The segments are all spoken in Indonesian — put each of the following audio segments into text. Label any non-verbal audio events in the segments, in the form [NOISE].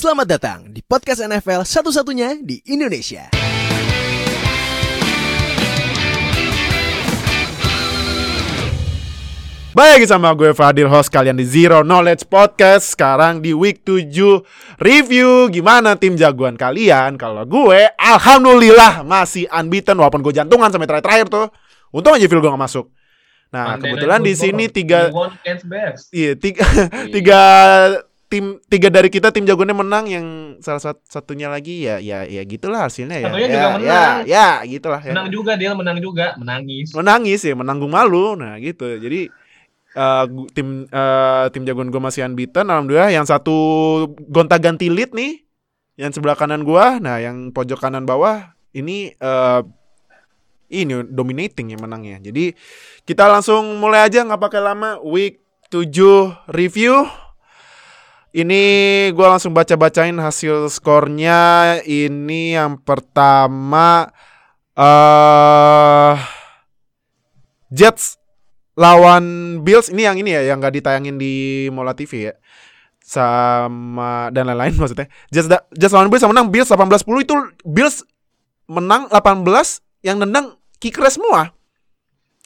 Selamat datang di podcast NFL satu-satunya di Indonesia. Baik sama gue Fadil host kalian di Zero Knowledge Podcast. Sekarang di week 7 review Gimana tim jagoan kalian? Kalau gue Alhamdulillah masih unbeaten Walaupun gue jantungan sampai terakhir-terakhir tuh. Untung aja feel gue gak masuk. Nah kebetulan di sini tiga against Bears. Iya tiga, tiga tim tiga dari kita tim jagoannya menang yang salah sat- satunya lagi ya ya ya gitulah hasilnya ya. Satunya ya, juga ya menang. ya gitulah ya. Menang juga dia, menang juga, menangis. menangis ya menanggung malu nah gitu. Jadi eh, gu- tim eh, tim jagoan gue masih unbeaten alhamdulillah. Yang satu gonta ganti lead nih yang sebelah kanan gua nah yang pojok kanan bawah ini eh ini dominating ya menangnya. Jadi kita langsung mulai aja nggak pakai lama. Week 7 review ini gua langsung baca-bacain hasil skornya. Ini yang pertama eh Jets lawan Bills. Ini yang ini ya yang nggak ditayangin di Mola TV ya? Sama dan lain-lain [LAUGHS] maksudnya. Jets da- Jets lawan Bills menang Bills 18-10 itu Bills menang 18 yang nendang kicker semua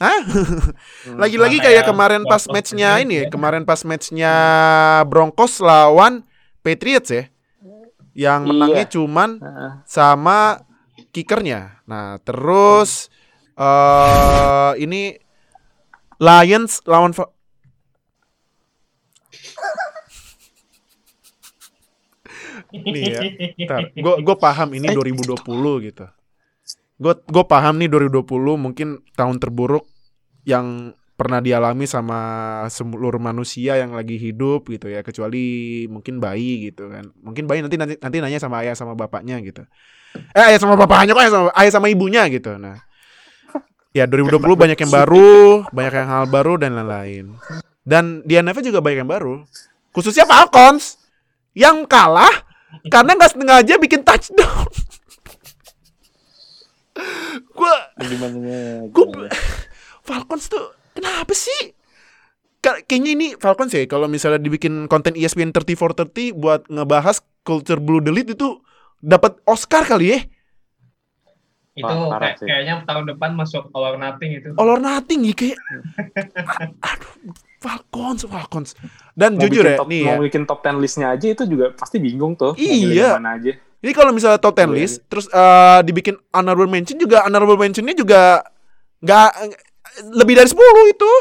Hah? Lagi-lagi Sama kayak ya, kemarin pas matchnya ini ya, kemarin pas matchnya Broncos lawan Patriots ya. Yang Iya. menangnya cuman Heeh. sama kickernya. Nah, terus eh ini Lions lawan nih ya. Gue gue paham ini 2020 gitu. Gue gue paham nih 2020 mungkin tahun terburuk yang pernah dialami sama seluruh manusia yang lagi hidup gitu ya kecuali mungkin bayi gitu kan. Mungkin bayi nanti nanti nanti nanya sama ayah sama bapaknya gitu. Eh ayah sama bapaknya kok ayah sama ayah sama ibunya gitu. Nah ya 2020 banyak yang baru banyak yang hal baru dan lain-lain. Dan di NFL juga banyak yang baru. Khususnya Falcons yang kalah karena nggak sengaja bikin touchdown gue Gimana? gue Falcons tuh kenapa sih Ka- kayaknya ini Falcons ya kalau misalnya dibikin konten ESPN 3430 buat ngebahas culture blue delete itu dapat Oscar kali ya Itu Wah, kayak- kayaknya tahun depan masuk all or nothing itu. all or nothing ya kayak [LAUGHS] aduh Falcons Falcons dan Mau jujur bikin ya top, nih mau ya bikin top 10 listnya aja itu juga pasti bingung tuh. Iya. Mana aja. Ini kalau misalnya top 10 Iya. list terus eh, dibikin honorable mention juga honorable mentionnya juga nggak lebih dari 10 itu.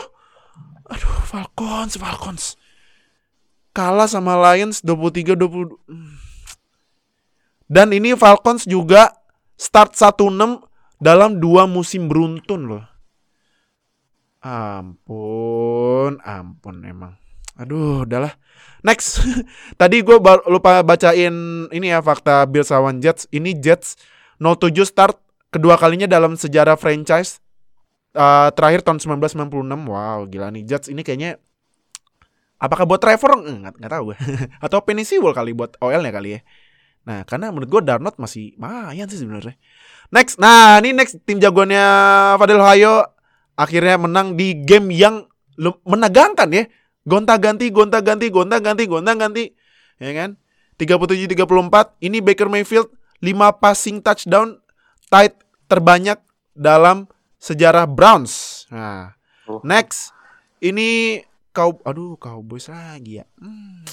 Aduh, Falcons, Falcons. Kalah sama Lions 23 20. Hmm. Dan ini Falcons juga start 1-6 dalam dua musim beruntun loh. Ampun, ampun emang. Aduh, udahlah. Next. [LAUGHS] Tadi gue lupa bacain ini ya fakta Bills lawan Jets. Ini Jets 07 start kedua kalinya dalam sejarah franchise. Eh, terakhir tahun 1996. Wow, gila nih Jets ini kayaknya apakah buat Trevor? Eh, Nggak, nggak tahu gue. [LAUGHS] Atau Penny Sewell kali buat OL-nya kali ya. Nah, karena menurut gue Darnold masih lumayan sih sebenarnya. Next. Nah, ini next tim jagoannya Fadil Hayo akhirnya menang di game yang menegangkan ya. Gonta-ganti, gonta-ganti, gonta-ganti, gonta-ganti. Ya kan? 37-34. Ini Baker Mayfield 5 passing touchdown tight terbanyak dalam sejarah Browns. Nah, Oh. next. Ini kau aduh Cowboys lagi ya. Hmm.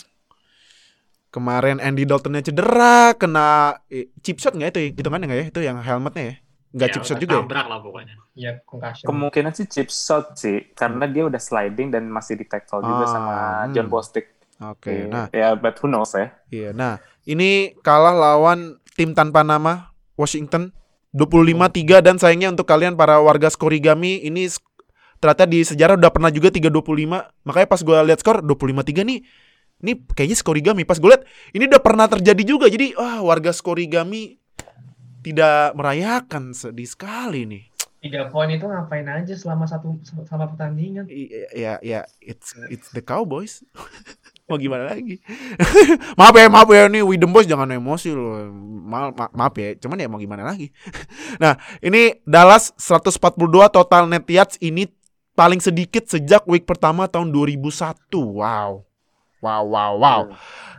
Kemarin Andy Daltonnya cedera, kena eh, chip shot nggak itu? Hitungannya nggak ya? Itu yang helmetnya ya? Nggak Ya, chip shot juga ya? Tabrak lah pokoknya. Ya, concussion. Kemungkinan sih chip shot sih, karena dia udah sliding dan masih di tackle juga Ah, sama hmm. John Bostic. Oke, nah ya, but who knows ya. Iya, nah ini kalah lawan tim tanpa nama Washington 25-3 dan sayangnya untuk kalian para warga Skorigami ini ternyata di sejarah udah pernah juga 3-25 makanya pas gue lihat skor 25-3 nih ini kayaknya Skorigami pas gue lihat ini udah pernah terjadi juga jadi wah warga Skorigami tidak merayakan sedih sekali nih. Tiga poin itu ngapain aja selama satu selama pertandingan? I- ya ya it's it's the Cowboys. [LAUGHS] Mau gimana lagi? [LAUGHS] Maaf ya maaf ya nih Widem Boys jangan emosi loh. Ma- ma- maaf ya cuman ya mau gimana lagi? [LAUGHS] Nah ini Dallas 142 total net yards ini paling sedikit sejak week pertama tahun 2001 wow wow wow. Wow.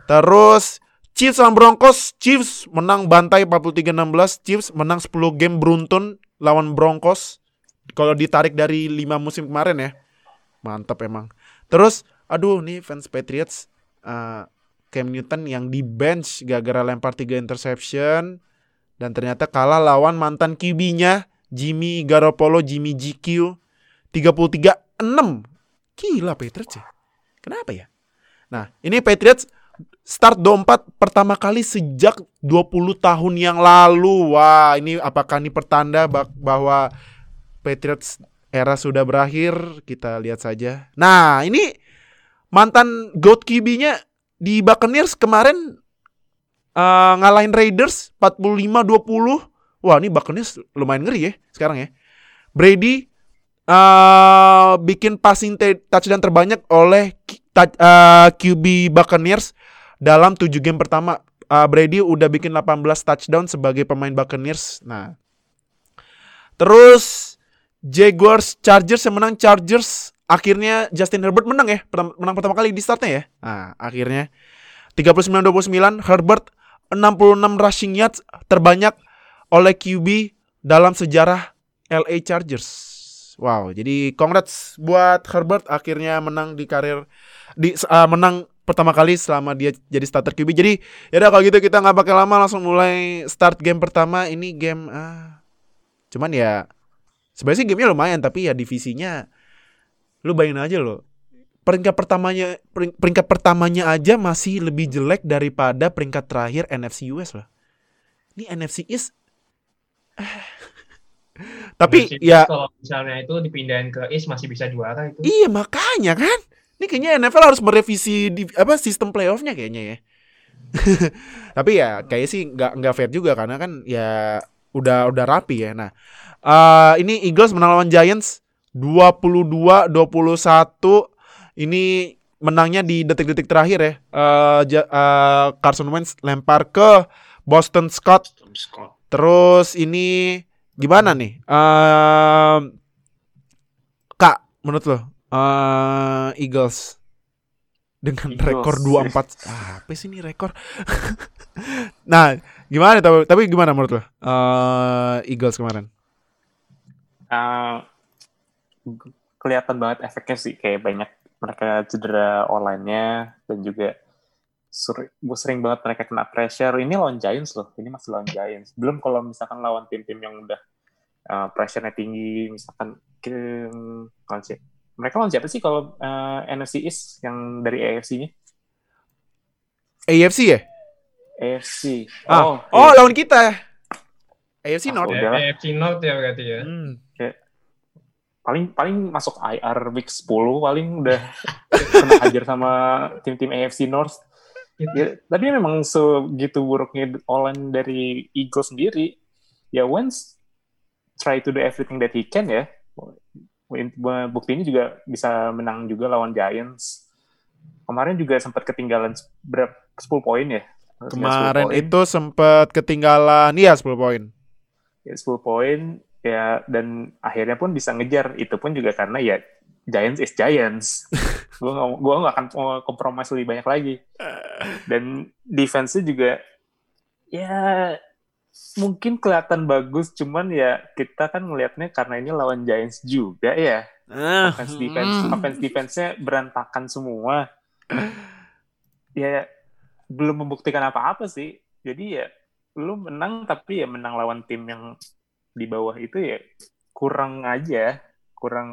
Terus Chiefs lawan Broncos, Chiefs menang bantai 43-16, Chiefs menang 10 game beruntun lawan Broncos. Kalau ditarik dari 5 musim kemarin ya. Mantap emang. Terus aduh nih fans Patriots uh, Cam Newton yang di bench gara-gara lempar 3 interception dan ternyata kalah lawan mantan QB-nya Jimmy Garoppolo, Jimmy GQ 33-6. Gila Patriots ya. Kenapa ya? Nah, ini Patriots start dompat pertama kali sejak 20 tahun yang lalu. Wah, ini apakah ini pertanda bahwa Patriots era sudah berakhir? Kita lihat saja. Nah, ini mantan GOAT QB-nya di Buccaneers kemarin eh, ngalahin Raiders 45-20. Wah, ini Buccaneers lumayan ngeri ya sekarang ya. Brady eh bikin passing touchdown terbanyak oleh ta- eh, QB Buccaneers dalam 7 game pertama. Eh, Brady udah bikin 18 touchdown sebagai pemain Buccaneers. Nah. Terus Jaguars Chargers yang menang Chargers akhirnya Justin Herbert menang ya menang pertama kali di startnya ya nah akhirnya 39-29 Herbert 66 rushing yards terbanyak oleh QB dalam sejarah LA Chargers wow jadi congrats buat Herbert akhirnya menang di karir di uh, menang pertama kali selama dia jadi starter QB jadi ya udah kalau gitu kita nggak pakai lama langsung mulai start game pertama. Ini game ah cuman ya sebenarnya sih gamenya lumayan tapi ya divisinya lu bayangin aja loh. Peringkat pertamanya pering- peringkat pertamanya aja masih lebih jelek daripada peringkat terakhir NFC US loh. Ini NFC East [SIGHS] tapi NFC ya kalau misalnya itu dipindahin ke East masih bisa juara itu. iya makanya kan ini kayaknya NFL harus merevisi di, apa sistem playoffnya kayaknya ya. [LAUGHS] Tapi ya kayaknya sih nggak nggak fair juga karena kan ya udah udah rapi ya. Nah eh, ini Eagles menang lawan Giants 22-21 ini menangnya di detik-detik terakhir ya. Ja- eh, Carson Wentz lempar ke Boston Scott. Scott. Terus ini gimana nih? Ehm, Kak, menurut lo eh, Eagles dengan Eagles. rekor [LAUGHS] 24 ah, apa sih ini rekor? [LAUGHS] nah, gimana tapi, tapi gimana menurut lo? Eh, Eagles kemarin? Uh, kelihatan banget efeknya sih kayak banyak mereka cedera online-nya dan juga sering, sering banget mereka kena pressure. Ini lawan Giants loh, ini masih lawan Giants. Belum kalau misalkan lawan tim-tim yang udah uh, pressure-nya tinggi, misalkan ke, lawan si- mereka lawan siapa sih kalau uh, NFC East yang dari AFC-nya? AFC ya? AFC. Ah, Oh, oh lawan kita. AFC Ah, North. udah. lah. AFC North ya berarti ya. Hmm. paling paling masuk IR week 10 paling udah [LAUGHS] kena hajar sama tim-tim AFC North. Ya, tapi memang segitu buruknya online dari Eagles sendiri. Ya Wentz try to do everything that he can ya. Buktinya juga bisa menang juga lawan Giants. Kemarin juga sempat ketinggalan berapa 10 poin ya. Kemarin 10 poin. itu sempat ketinggalan ya 10 poin. ya, 10 poin ya dan akhirnya pun bisa ngejar itu pun juga karena ya Giants is Giants [LAUGHS] gue nggak gue nggak akan kompromis lebih banyak lagi dan defense-nya juga ya mungkin kelihatan bagus cuman ya kita kan ngelihatnya karena ini lawan Giants juga ya. Ah, offense defense hmm. offense defense-nya berantakan semua. Ya belum membuktikan apa-apa sih. Jadi ya lu menang tapi ya menang lawan tim yang di bawah itu ya kurang aja. Kurang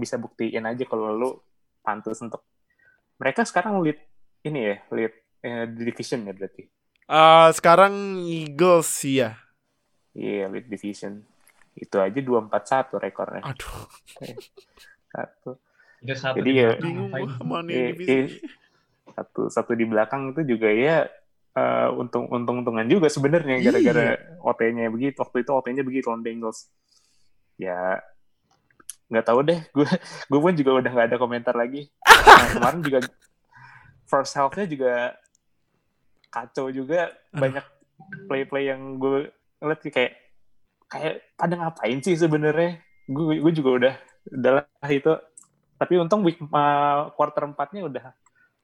bisa buktiin aja kalau lu pantas untuk. Mereka sekarang lead ini ya lead eh, division ya berarti Eh, sekarang Eagles sih ya. iya lead division. Itu aja 241 rekornya. Aduh, satu. Itu satu Jadi di ya- Iya, iya. satu satu di belakang itu juga ya eh, untung untung untungan juga sebenarnya gara-gara OT-nya begitu waktu itu OT-nya begitu lawan Bengals. Ya nggak tahu deh. [LAUGHS] Gue gue pun juga udah nggak ada komentar lagi. Nah, kemarin juga first half-nya juga kacau juga banyak play-play yang gue ngeliat kayak kayak pada ngapain sih sebenarnya gue gue juga udah udah lah itu tapi untung week uh, quarter 4-nya udah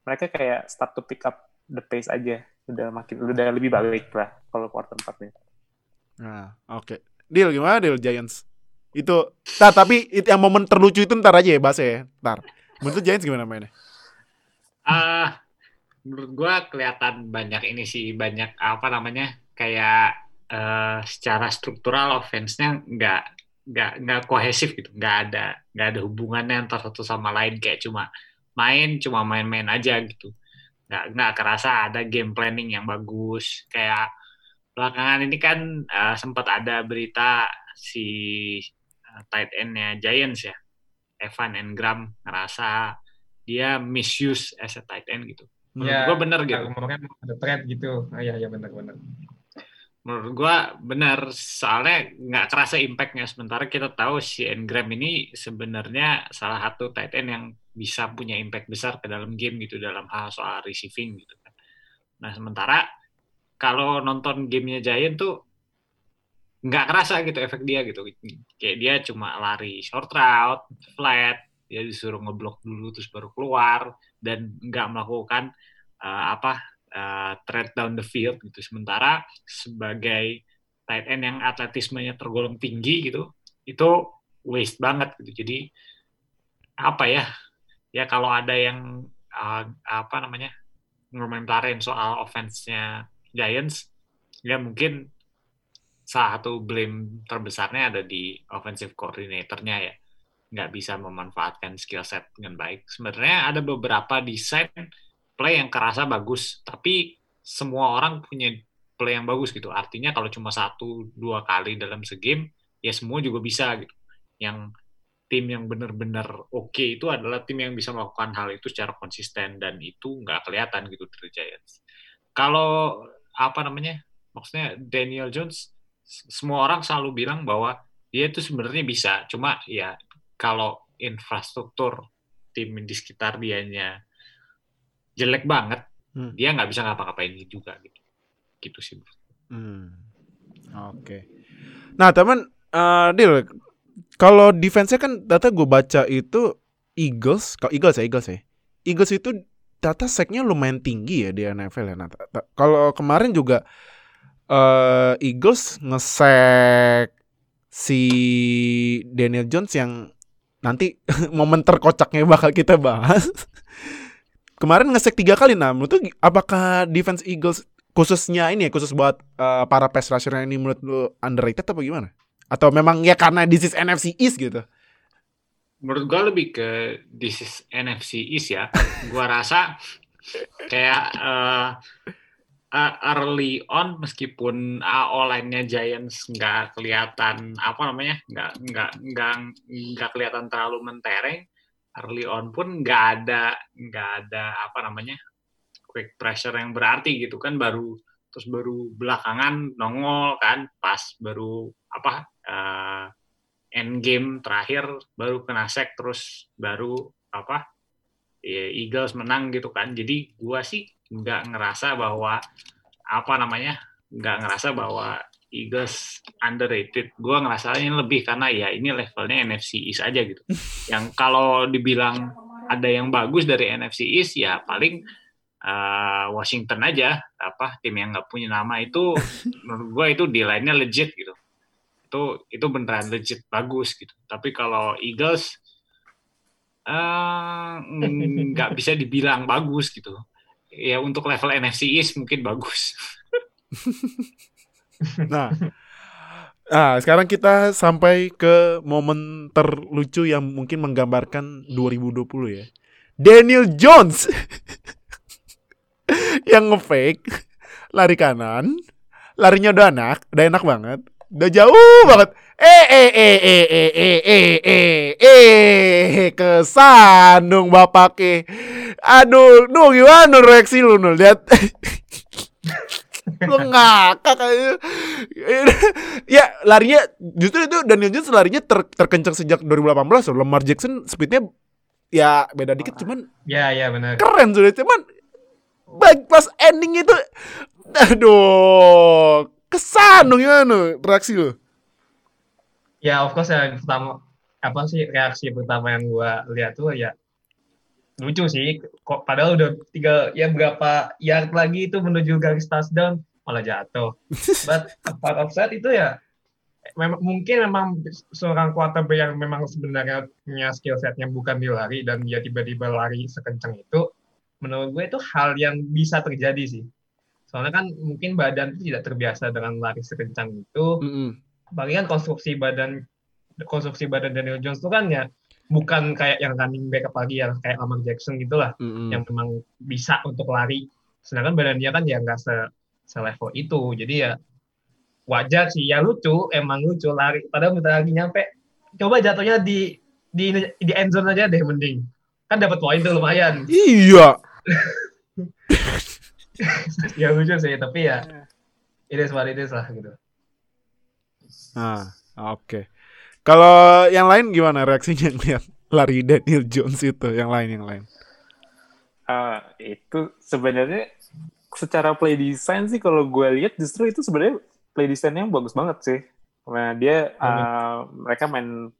mereka kayak start to pick up the pace aja udah makin udah lebih balik lah kalau quarter 4 nih. Nah, oke. Deal gimana deal Giants? Itu nah, tapi itu yang momen terlucu itu ntar aja ya bahas ya. Ntar. Menurut Giants gimana mainnya? Ah, menurut gua kelihatan banyak ini sih banyak apa namanya kayak eh, secara struktural offense-nya nggak nggak nggak kohesif gitu. Nggak ada nggak ada hubungannya antara satu sama lain. Kayak cuma main cuma main-main aja gitu. Nggak nggak kerasa ada game planning yang bagus. Kayak belakangan ini kan eh, sempat ada berita si eh, tight end-nya Giants ya. Evan Engram ngerasa dia misuse as a tight end gitu menurut Ya, gua bener gitu Kemarin ada thread gitu. Ah, iya, iya benar-benar. menurut gua benar soalnya nggak kerasa impactnya sementara kita tahu si Engram ini sebenarnya salah satu tight end yang bisa punya impact besar ke dalam game gitu dalam hal soal receiving gitu kan. Nah sementara kalau nonton gamenya Giant tuh nggak kerasa gitu efek dia gitu kayak dia cuma lari short route flat dia disuruh ngeblok dulu terus baru keluar dan nggak melakukan uh, apa uh, thread down the field gitu. Sementara sebagai tight end yang atletismenya tergolong tinggi gitu, itu waste banget gitu. Jadi apa ya? Ya kalau ada yang uh, apa namanya ngomentarin soal offense-nya Giants, ya mungkin salah satu blame terbesarnya ada di offensive coordinator-nya ya nggak bisa memanfaatkan skill set dengan baik. Sebenarnya ada beberapa desain play yang kerasa bagus, tapi semua orang punya play yang bagus gitu. Artinya kalau cuma satu dua kali dalam segame, ya semua juga bisa gitu. Yang tim yang benar-benar oke itu adalah tim yang bisa melakukan hal itu secara konsisten dan itu nggak kelihatan gitu dari Giants. Kalau apa namanya, maksudnya Daniel Jones, semua orang selalu bilang bahwa dia itu sebenarnya bisa, cuma ya kalau infrastruktur tim di sekitar dianya jelek banget, Hmm. dia nggak bisa ngapa-ngapain juga gitu. Gitu sih. Hmm. Oke. Nah, teman eh Dil, kalau defense-nya kan data gue baca itu Eagles, kalau Eagles ya Eagles ya. Eagles itu data sack-nya lumayan tinggi ya di NFL ya. Nah, kalau kemarin juga eh Eagles nge-sack si Daniel Jones yang nanti [LAUGHS] momen terkocaknya bakal kita bahas. [LAUGHS] Kemarin nge-sack tiga kali nah menurut lu apakah defense Eagles khususnya ini ya khusus buat eh, para pass rusher ini menurut lu underrated apa gimana? Atau memang ya karena this is NFC East gitu? Menurut gua lebih ke this is NFC East ya. Gua rasa kayak eh, uh, early on meskipun uh, line-nya Giants nggak kelihatan apa namanya nggak nggak nggak nggak kelihatan terlalu mentereng early on pun nggak ada nggak ada apa namanya quick pressure yang berarti gitu kan baru terus baru belakangan nongol kan pas baru apa uh, end game terakhir baru kena sack terus baru apa Eagles menang gitu kan. Jadi gua sih nggak ngerasa bahwa apa namanya nggak ngerasa bahwa Eagles underrated. Gue ngerasanya lebih karena ya ini levelnya NFC East aja gitu. [LAUGHS] Yang kalau dibilang ada yang bagus dari NFC East ya paling uh, Washington aja. Apa tim yang nggak punya nama itu [LAUGHS] menurut gue itu di lainnya legit gitu. Itu itu beneran legit bagus gitu. Tapi kalau Eagles eh, nggak [LAUGHS] bisa dibilang bagus gitu ya untuk level NFC East mungkin bagus. [LAUGHS] Nah, nah sekarang kita sampai ke momen terlucu yang mungkin menggambarkan 2020 ya. Daniel Jones [LAUGHS] yang ngefake lari kanan, larinya udah enak, udah enak banget, udah jauh banget. Eh eh eh eh eh eh eh eh eh kesandung bapak ke. Aduh, nu gimana reaksi lu nul lihat. [LAUGHS] lu ngakak aja. [LAUGHS] ya larinya justru itu Daniel Jones larinya ter, terkencang sejak 2018 loh. Lamar Jackson speednya ya beda dikit cuman Ya, ya benar. keren sudah cuman baik pas ending itu aduh kesan dong gimana reaksi lu Ya, of course ya pertama apa sih reaksi pertama yang gua lihat tuh ya lucu sih. Kok padahal udah tiga ya berapa yard lagi itu menuju garis touchdown malah jatuh. [LAUGHS] But part of that itu ya memang mungkin memang seorang quarterback yang memang sebenarnya punya skill setnya bukan di lari dan dia tiba-tiba lari sekencang itu menurut gue itu hal yang bisa terjadi sih soalnya kan mungkin badan itu tidak terbiasa dengan lari sekencang itu Mm-mm. Apalagi kan konstruksi badan konstruksi badan Daniel Jones itu kan ya bukan kayak yang running back apalagi yang kayak Lamar Jackson gitulah Mm-mm. yang memang bisa untuk lari. Sedangkan badan dia kan ya nggak se selevel itu. Jadi ya wajar sih, ya lucu, emang lucu lari. Padahal bentar lagi nyampe, coba jatuhnya di di di end zone aja deh mending. Kan dapat poin tuh lumayan. [LAUGHS] Iya. ya lucu sih, tapi ya [LAUGHS] it is what it is lah gitu. Nah, oke. Kalau yang lain gimana reaksinya [LAUGHS] ngeliat lari Daniel Jones itu? Yang lain yang lain. Ah, itu sebenarnya secara play design sih kalau gue lihat justru itu sebenarnya play design yang bagus banget sih. Nah, dia ah, mereka main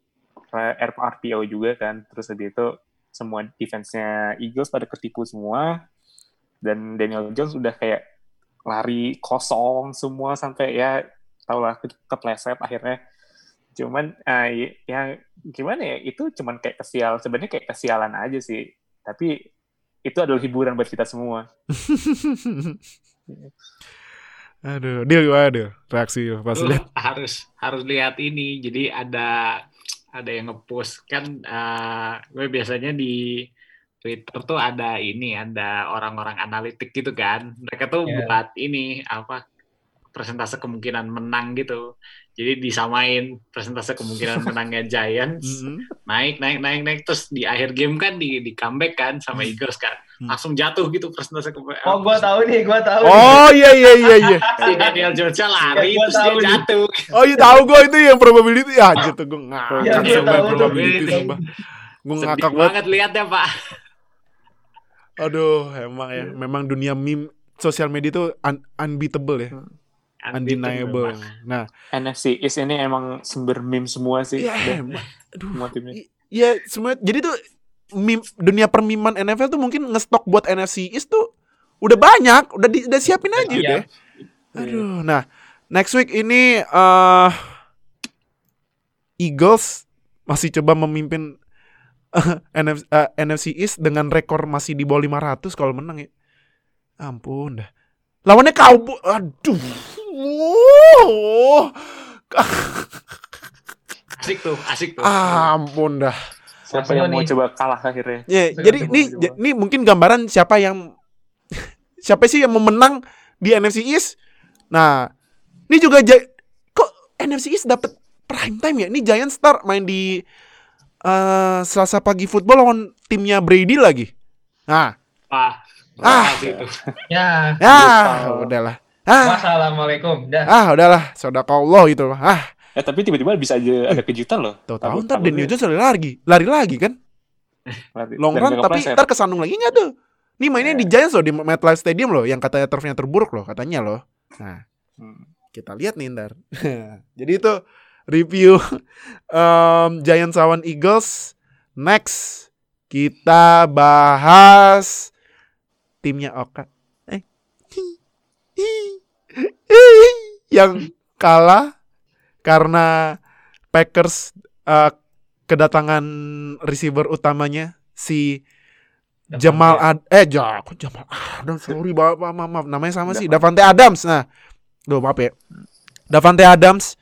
RPO juga kan, terus habis itu semua defense-nya Eagles pada ketipu semua dan Daniel Jones udah kayak lari kosong semua sampai ya tau lah ke- kepleset akhirnya cuman ah, y- ya gimana ya itu cuman kayak kesial sebenarnya kayak kesialan aja sih tapi itu adalah hiburan buat kita semua [LAUGHS] Aduh, dia gimana Dil? Reaksi pas Lu lihat. harus harus lihat ini. Jadi ada ada yang ngepost kan eh, gue biasanya di Twitter tuh ada ini, ada orang-orang analitik gitu kan. Mereka tuh Iya. buat ini apa persentase kemungkinan menang gitu. Jadi disamain persentase kemungkinan [LAUGHS] menangnya Giants Mm-mm. naik naik naik naik terus di akhir game kan di di comeback kan sama Eagles kan. Langsung jatuh gitu persentase kemungkinan. Oh, gua tahu nih, gua tahu. Oh iya iya iya iya. [LAUGHS] si Daniel Jones lari Ya, terus dia nih. jatuh. Oh iya tahu gue itu yang probability ya tuh gue Iya, ngakak tahu tuh. probability sumpah. Gue ngakak banget. banget lihatnya Pak. Aduh, emang ya, memang dunia meme sosial media itu un- unbeatable ya, undeniable. Nah, NFC East ini emang sumber meme semua sih iya, emang- aduh, semua timnya iya semua. Jadi tuh meme, dunia permiman NFL tuh mungkin ngestok buat NFC East tuh udah banyak, udah di, udah siapin aja Iya. deh. Aduh, nah next week ini eh Eagles masih coba memimpin NFC, eh, NFC East dengan rekor masih di bawah 500 kalau menang ya. Ampun dah. Lawannya Cowboy. Aduh. Wow. Asik tuh, asik tuh. Ampun dah. siapa yang mau nih- coba kalah akhirnya Ya, Saya jadi ini ini mungkin gambaran siapa yang [LAUGHS] siapa sih yang mau menang di NFC East. Nah, ini juga Ja- kok NFC East dapat prime time ya? Ini Giants start main di eh, Selasa pagi football lawan timnya Brady lagi. Nah. Ah. asik tuh. Ya. ah, udahlah. Ah, Wassalamualaikum. Dah. ah, udahlah. Sodakallah gitu. Ah, eh tapi tiba-tiba bisa aja ada kejutan loh tahu-tahu Takut- ntar Daniel Jones lari lagi, lari lagi kan? [LAUGHS] lari- Long run tapi ntar kesandung lagi nggak tuh? Nih mainnya di Giants loh di MetLife Stadium loh, yang katanya turfnya terburuk loh katanya loh. Nah, Hmm. kita lihat nih ntar. [LAUGHS] Jadi itu review [LAUGHS] um, Giants lawan Eagles. Next kita bahas timnya Oka. [LAUGHS] Yang kalah karena Packers uh, kedatangan receiver utamanya si Jamal Ad eh ja, kok Jamal Adams? Sorry maaf, maaf, maaf, namanya sama sih Davante Adams. Nah Duh maaf ya. Davante Adams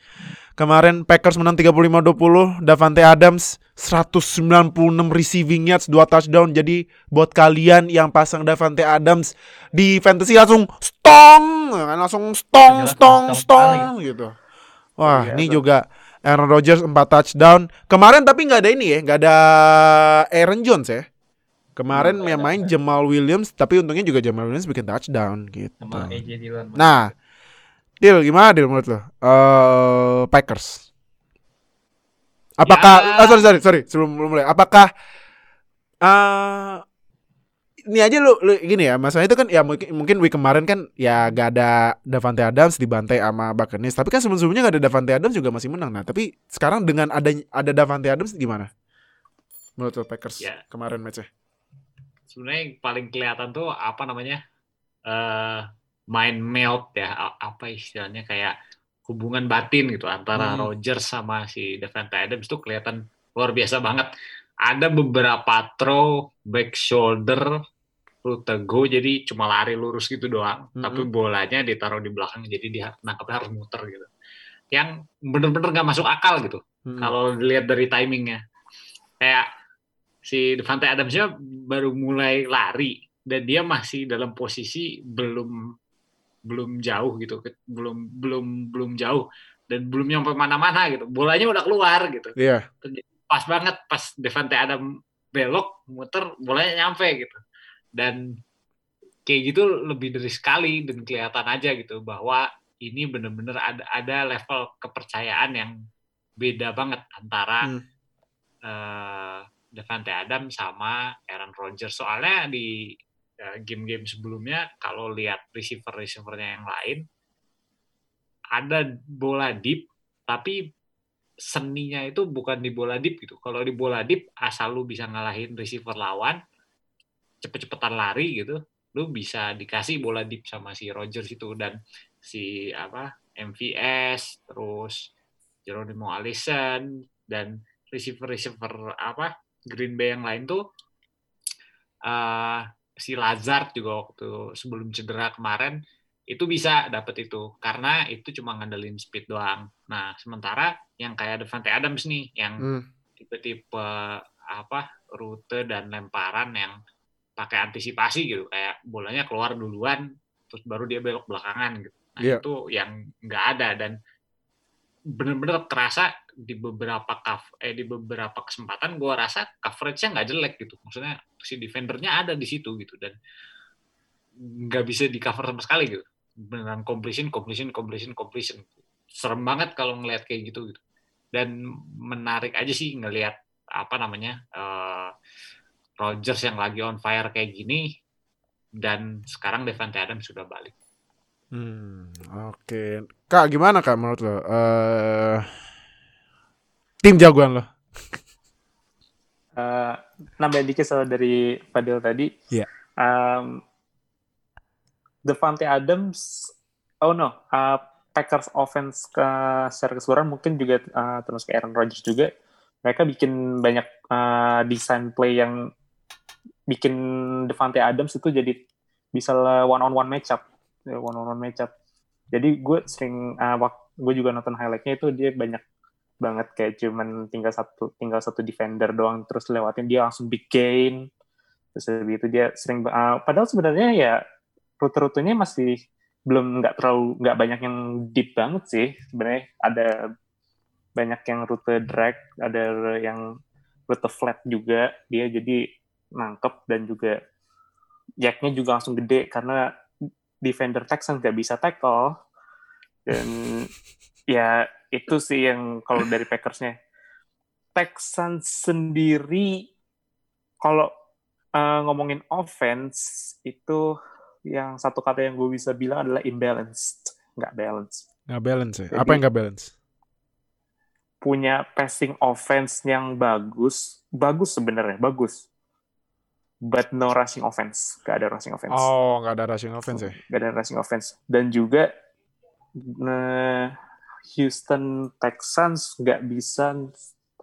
kemarin Packers menang 35-20 Davante Adams 196 receiving yards 2 touchdown. Jadi buat kalian yang pasang Davante Adams di fantasy langsung stong langsung stong stong stong stong gitu. Wah Biasa. ini juga Aaron Rodgers 4 touchdown. Kemarin tapi nggak ada ini ya nggak ada Aaron Jones ya. Kemarin yang main Jamal Williams, tapi untungnya juga Jamal Williams bikin touchdown gitu. Nah, Deal gimana Deal menurut lo? Eh, Packers. Apakah? Ya. ah, sorry sorry sorry sebelum belum mulai. Apakah? eh ini aja lu, lu gini ya, masalahnya itu kan ya mungkin mungkin week kemarin kan ya gak ada Davante Adams dibantai sama Buccaneers, tapi kan sebelum-sebelumnya gak ada Davante Adams juga masih menang. Nah, tapi sekarang dengan ada ada Davante Adams gimana? Menurut lo Packers Ya. kemarin matchnya? sebenarnya yang paling kelihatan tuh apa namanya eh mind melt ya apa istilahnya kayak hubungan batin gitu antara Hmm. Rodgers sama si Devante Adams tuh kelihatan luar biasa banget. Ada beberapa throw back shoulder rute go jadi cuma lari lurus gitu doang, Mm-mm. tapi bolanya ditaruh di belakang jadi dia nangkapnya harus muter gitu. Yang bener-bener nggak masuk akal gitu Hmm. kalau dilihat dari timingnya. Kayak si Devante Adamsnya baru mulai lari dan dia masih dalam posisi belum belum jauh gitu, belum belum belum jauh dan belum nyampe mana-mana gitu. Bolanya udah keluar gitu. Iya. Pas banget pas Devante Adam belok muter bolanya nyampe gitu. Dan kayak gitu lebih dari sekali dan kelihatan aja gitu bahwa ini bener-bener ada ada level kepercayaan yang beda banget antara Hmm. eh, Devante Adams sama Aaron Rodgers. Soalnya di game-game sebelumnya kalau lihat receiver-receivernya yang lain ada bola deep tapi seninya itu bukan di bola deep gitu. Kalau di bola deep asal lu bisa ngalahin receiver lawan cepet-cepetan lari gitu, lu bisa dikasih bola deep sama si Rodgers itu dan si apa MVS terus Geronimo Allison dan receiver-receiver apa Green Bay yang lain tuh eh, si Lazard juga waktu sebelum cedera kemarin itu bisa dapet itu karena itu cuma ngandelin speed doang. Nah sementara yang kayak Devante Adams nih yang Hmm. tipe-tipe apa rute dan lemparan yang pakai antisipasi gitu kayak bolanya keluar duluan terus baru dia belok belakangan gitu. Nah Iya. itu yang nggak ada dan bener-bener kerasa di beberapa cover, eh di beberapa kesempatan gua rasa coverage-nya nggak jelek gitu. Maksudnya si defendernya ada di situ gitu dan nggak bisa di cover sama sekali gitu. Beneran completion, completion, completion, completion. Serem banget kalau ngelihat kayak gitu gitu. Dan menarik aja sih ngelihat apa namanya eh Rodgers yang lagi on fire kayak gini dan sekarang Devante Adams sudah balik. Hmm, oke. Kak, gimana Kak menurut lo? Eh tim jagoan lo? Eh, nambahin dikit soal dari Fadil tadi. Iya. Um, Devante Adams, oh no, uh, Packers offense ke secara keseluruhan mungkin juga uh, terus ke Aaron Rodgers juga. Mereka bikin banyak uh, desain play yang bikin Devante Adams itu jadi bisa one on one matchup, one on one matchup. Jadi gue sering, uh, gue juga nonton highlightnya itu dia banyak banget kayak cuman tinggal satu tinggal satu defender doang terus lewatin dia langsung big gain terus habis itu dia sering uh, padahal sebenarnya ya rute-rutenya masih belum nggak terlalu nggak banyak yang deep banget sih. Sebenarnya ada banyak yang rute drag ada yang rute flat juga. Dia jadi nangkep dan juga jacknya juga langsung gede karena defender Texans nggak bisa tackle. Dan ya itu sih yang kalau dari Packersnya. Texans sendiri kalau uh, ngomongin offense itu yang satu kata yang gue bisa bilang adalah imbalanced. Nggak balance Nggak balance ya? Jadi- Apa yang nggak balance? punya passing offense yang bagus. Bagus sebenarnya bagus. But no rushing offense. Gak ada rushing offense. Oh, nggak ada rushing offense ya? gak ada rushing offense. Dan juga nah, Houston Texans nggak bisa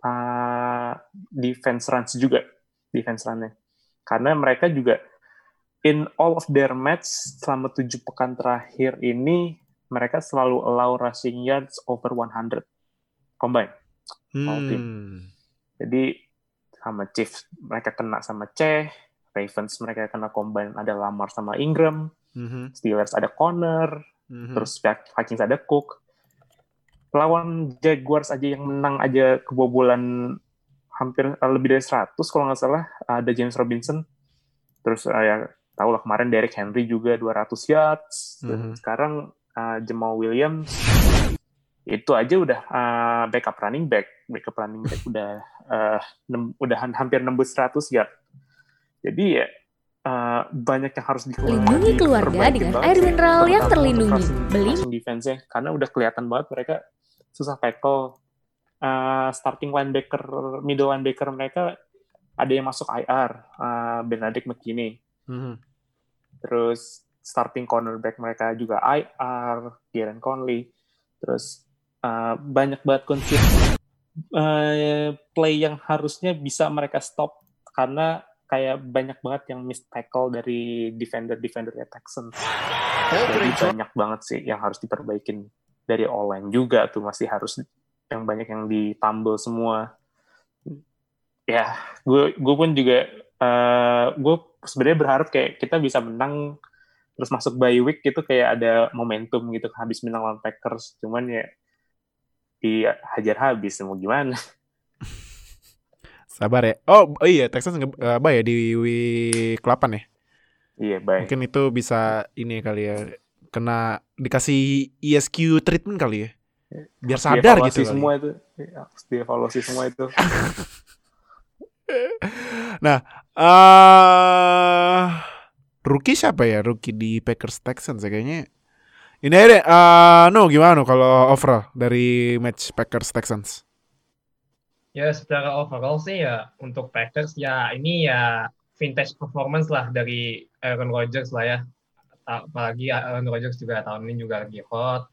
uh, defense runs juga defense runnya karena mereka juga in all of their match selama tujuh pekan terakhir ini mereka selalu allow rushing yards over 100 combine. Hmm. jadi sama Chiefs mereka kena sama C Ravens mereka kena combine ada Lamar sama Ingram Mhm, Steelers ada Connor mhm. terus Vikings ada Cook lawan Jaguars aja yang menang aja kebobolan hampir eh, lebih dari 100 kalau nggak salah. Ada James Robinson. Terus eh, ya tahu lah kemarin Derrick Henry juga 200 yards. Dan Mhm. sekarang eh, Jamal Williams. Itu aja udah eh, backup running back. Backup running back udah nem- udah hampir nembus 100 yard. Jadi ya eh, banyak yang harus dikeluarkan. Lindungi keluarga dengan air mineral yang terlindungi. Beli. defense-nya. Karena udah kelihatan banget mereka susah tackle. Uh, starting linebacker, middle linebacker mereka ada yang masuk IR, uh, Benedict McKinney. Mhm. Terus starting cornerback mereka juga IR, Kieran Conley. Terus uh, banyak banget kunci uh, play yang harusnya bisa mereka stop karena kayak banyak banget yang miss tackle dari defender-defender Texans. Jadi banyak banget sih yang harus diperbaikin dari online juga tuh masih harus yang banyak yang ditambal semua. Ya, gue gue pun juga eh gue sebenarnya berharap kayak kita bisa menang terus masuk bye week gitu kayak ada momentum gitu habis menang lawan Packers. Cuman ya dihajar habis mau gimana? [LAUGHS] Sabar ya. Oh, oh iya Texans nge eh, apa ya di week 8 ya. Iya, baik. Mungkin itu bisa ini kali ya kena dikasih ESQ treatment kali ya. Biar sadar Dievaluasi gitu. kali. semua itu. Iya, Harus dievaluasi semua itu. [LAUGHS] Nah, eh rookie siapa ya? Rookie di Packers Texans ya kayaknya. Ini aja deh, eh no gimana no kalau overall dari match Packers Texans? Ya secara overall sih ya untuk Packers ya ini ya vintage performance lah dari Aaron Rodgers lah ya. Apalagi Aaron Rodgers juga tahun ini juga lagi hot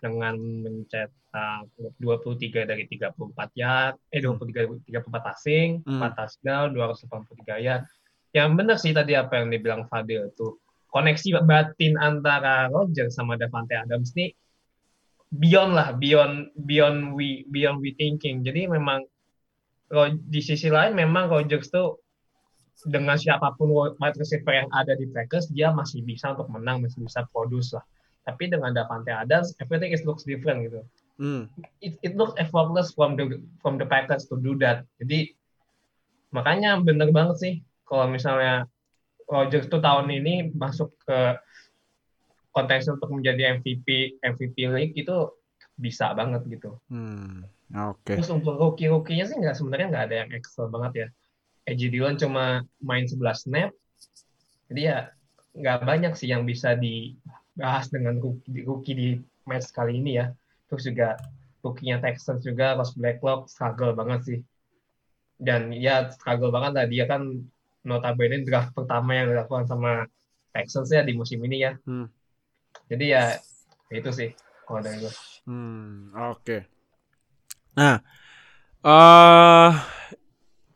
dengan mencetak 23 dari 34 yard, eh 23 34 passing, Hmm. 4 touchdown, 283 yard. Yang benar sih tadi apa yang dibilang Fadil tuh. Koneksi batin antara Rodgers sama Davante Adams nih beyond lah, beyond beyond we beyond we thinking. Jadi memang di sisi lain memang Rodgers tuh dengan siapa pun wide receiver yang ada di Packers dia masih bisa untuk menang masih bisa produce lah tapi dengan Davante Adams everything is looks different gitu Hmm. it, it looks effortless from the from the Packers to do that jadi makanya bener banget sih kalau misalnya Rodgers tuh tahun ini masuk ke contention untuk menjadi MVP MVP League itu bisa banget gitu Hmm. Oke. Terus untuk rookie-rookie-nya sih nggak sebenarnya nggak ada yang excel banget ya. Edgy Dillon cuma main 11 snap. Jadi ya nggak banyak sih yang bisa dibahas dengan rookie, rookie di match kali ini ya. Terus juga rookie-nya Texans juga Ross Blacklock struggle banget sih. Dan ya struggle banget lah dia kan notabene draft pertama yang dilakukan sama Texans ya di musim ini ya. Hmm. Jadi ya itu sih kalau dari gue. Hmm, oke. Nah, eh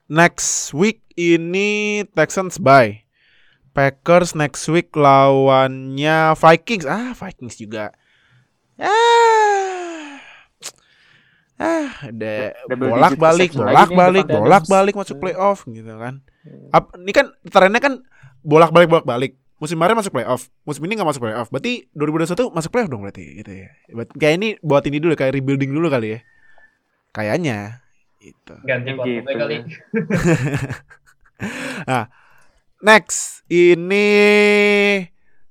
next week ini Texans bye. Packers next week lawannya Vikings. Ah, Vikings juga. Ah. Ah, ada Double bolak-balik, bolak-balik, bolak-balik masuk playoff gitu kan. Ap- ini kan trennya kan bolak-balik bolak-balik. Musim kemarin masuk playoff, musim ini nggak masuk playoff. Berarti 2021 masuk playoff dong berarti gitu ya. Kayak ini buat ini dulu kayak rebuilding dulu kali ya. Kayaknya itu. Ganti Gitu kali. ya. [LAUGHS] Next ini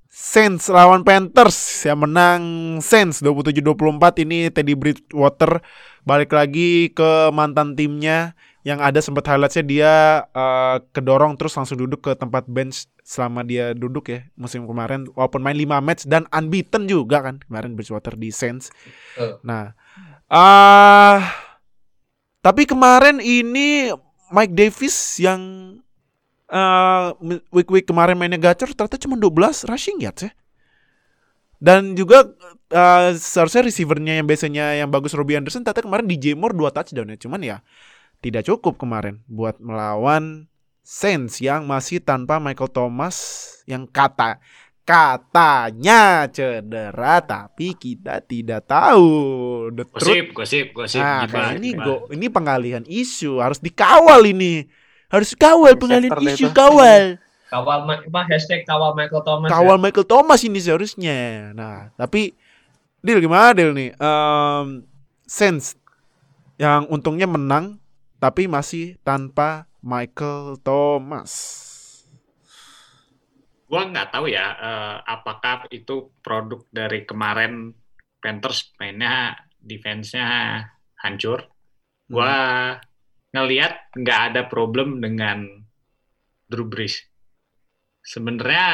Saints lawan Panthers yang menang Saints 27-24 ini Teddy Bridgewater balik lagi ke mantan timnya yang ada sempat highlightsnya dia eh, kedorong terus langsung duduk ke tempat bench selama dia duduk ya musim kemarin walaupun main 5 match dan unbeaten juga kan kemarin Bridgewater di Saints. Betul. Nah, ah tapi kemarin ini Mike Davis yang eh, week-week kemarin mainnya gacor ternyata cuma 12 rushing yards ya. Dan juga eh, seharusnya receivernya yang biasanya yang bagus Robbie Anderson ternyata kemarin DJ Moore 2 touchdown ya. Cuman ya tidak cukup kemarin buat melawan Saints yang masih tanpa Michael Thomas yang kata katanya cedera tapi kita tidak tahu the truth Gosip, gosip, gosip. Nah, Gimana, ini gimana? go, ini pengalihan isu harus dikawal ini. Harus kawal pengalihan isu itu. kawal. Kawal apa hashtag kawal Michael Thomas. Kawal ya. Michael Thomas ini seharusnya. Nah, tapi deal gimana deal nih? Um, Sense yang untungnya menang tapi masih tanpa Michael Thomas. Gua nggak tahu ya eh, apakah itu produk dari kemarin Panthers mainnya defense-nya hancur. Gua ngelihat nggak ada problem dengan Drew Brees. Sebenarnya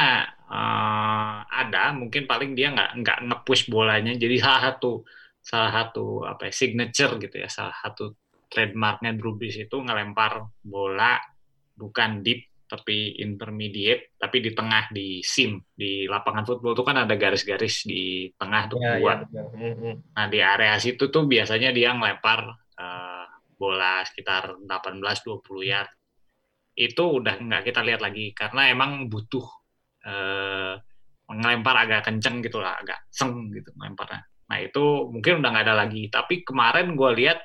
eh, ada, mungkin paling dia nggak nggak nge-push bolanya. Jadi salah satu salah satu apa ya, signature gitu ya, salah satu trademarknya Drew Brees itu ngelempar bola bukan deep tapi intermediate tapi di tengah di sim di lapangan football itu kan ada garis-garis di tengah tuh Ya, ya. Hmm, hmm. Nah, di area situ tuh biasanya dia ngelempar eh, bola sekitar 18-20 yard. Itu udah nggak kita lihat lagi karena emang butuh eh, ngelempar agak kenceng gitu lah, agak seng gitu ngelemparnya. Nah, itu mungkin udah nggak ada lagi. Tapi kemarin gue lihat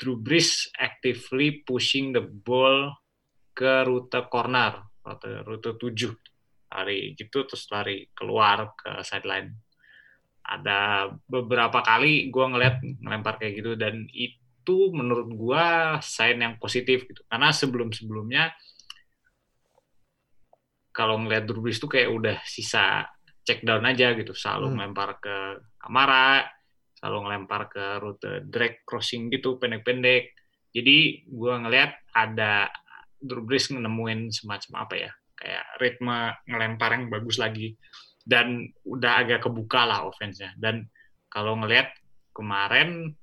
Drew Brees actively pushing the ball ke rute corner, rute, rute 7. Lari gitu terus lari keluar ke sideline ada beberapa kali gue ngeliat ngelempar kayak gitu dan itu menurut gue sign yang positif gitu karena sebelum sebelumnya kalau ngeliat Drew Brees tuh kayak udah sisa check down aja gitu selalu Hmm. ngelempar ke Kamara selalu ngelempar ke rute drag crossing gitu pendek-pendek jadi gue ngeliat ada Drew Brees nemuin semacam apa ya kayak ritme ngelempar yang bagus lagi dan udah agak kebuka lah offense-nya. Dan kalau ngelihat kemarin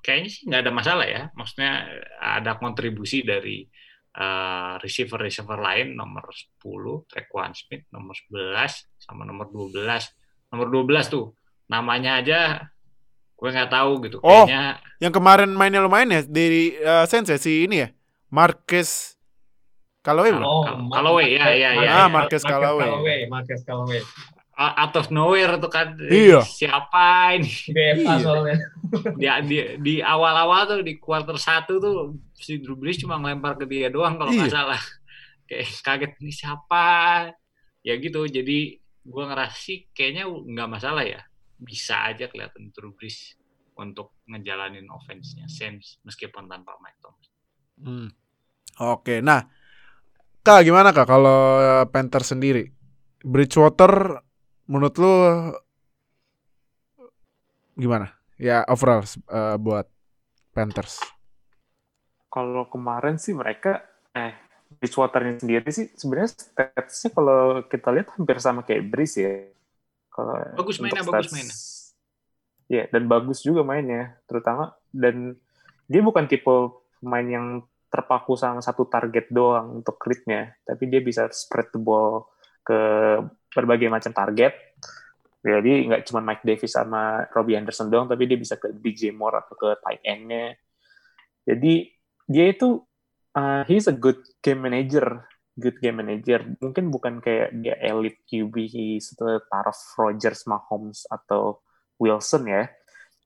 kayaknya sih nggak ada masalah ya. Maksudnya ada kontribusi dari eh, receiver-receiver lain nomor 10, Trequan Smith, nomor 11 sama nomor 12. Nomor 12 tuh namanya aja gue nggak tahu gitu. Oh. Kayaknya Yang kemarin mainnya lumayan ya di uh, Saints ya si ini ya. Marcus Callaway? Oh, Callaway, ya, ya, ya. Ah, Marcus Callaway. Marcus Callaway. out of nowhere tuh kan Iya. siapa ini BFA Iya. soalnya. di di, di awal-awal tuh di quarter satu tuh si Drew Brees cuma ngelempar ke dia doang kalau nggak Iya. salah kayak kaget ini siapa ya gitu jadi gua ngerasa sih kayaknya nggak masalah ya bisa aja kelihatan Drew Brees untuk ngejalanin offense-nya Saints meskipun tanpa Mike Thomas. Hmm. Oke, nah Kak gimana Kak kalau uh, Panther sendiri? Bridgewater menurut lu gimana? Ya overall uh, buat Panthers. Kalau kemarin sih mereka eh Bridgewater sendiri sih sebenarnya statsnya kalau kita lihat hampir sama kayak Breeze ya. Kalau Bagus mainnya, bagus mainnya. Ya, dan bagus juga mainnya, terutama dan dia bukan tipe pemain yang terpaku sama satu target doang untuk klipnya, tapi dia bisa spread the ball ke berbagai macam target. Jadi nggak cuma Mike Davis sama Robbie Anderson doang, tapi dia bisa ke DJ Moore atau ke tight end-nya. Jadi dia itu uh, he's a good game manager, good game manager. Mungkin bukan kayak dia elite QB setaraf Rodgers, Mahomes atau Wilson ya.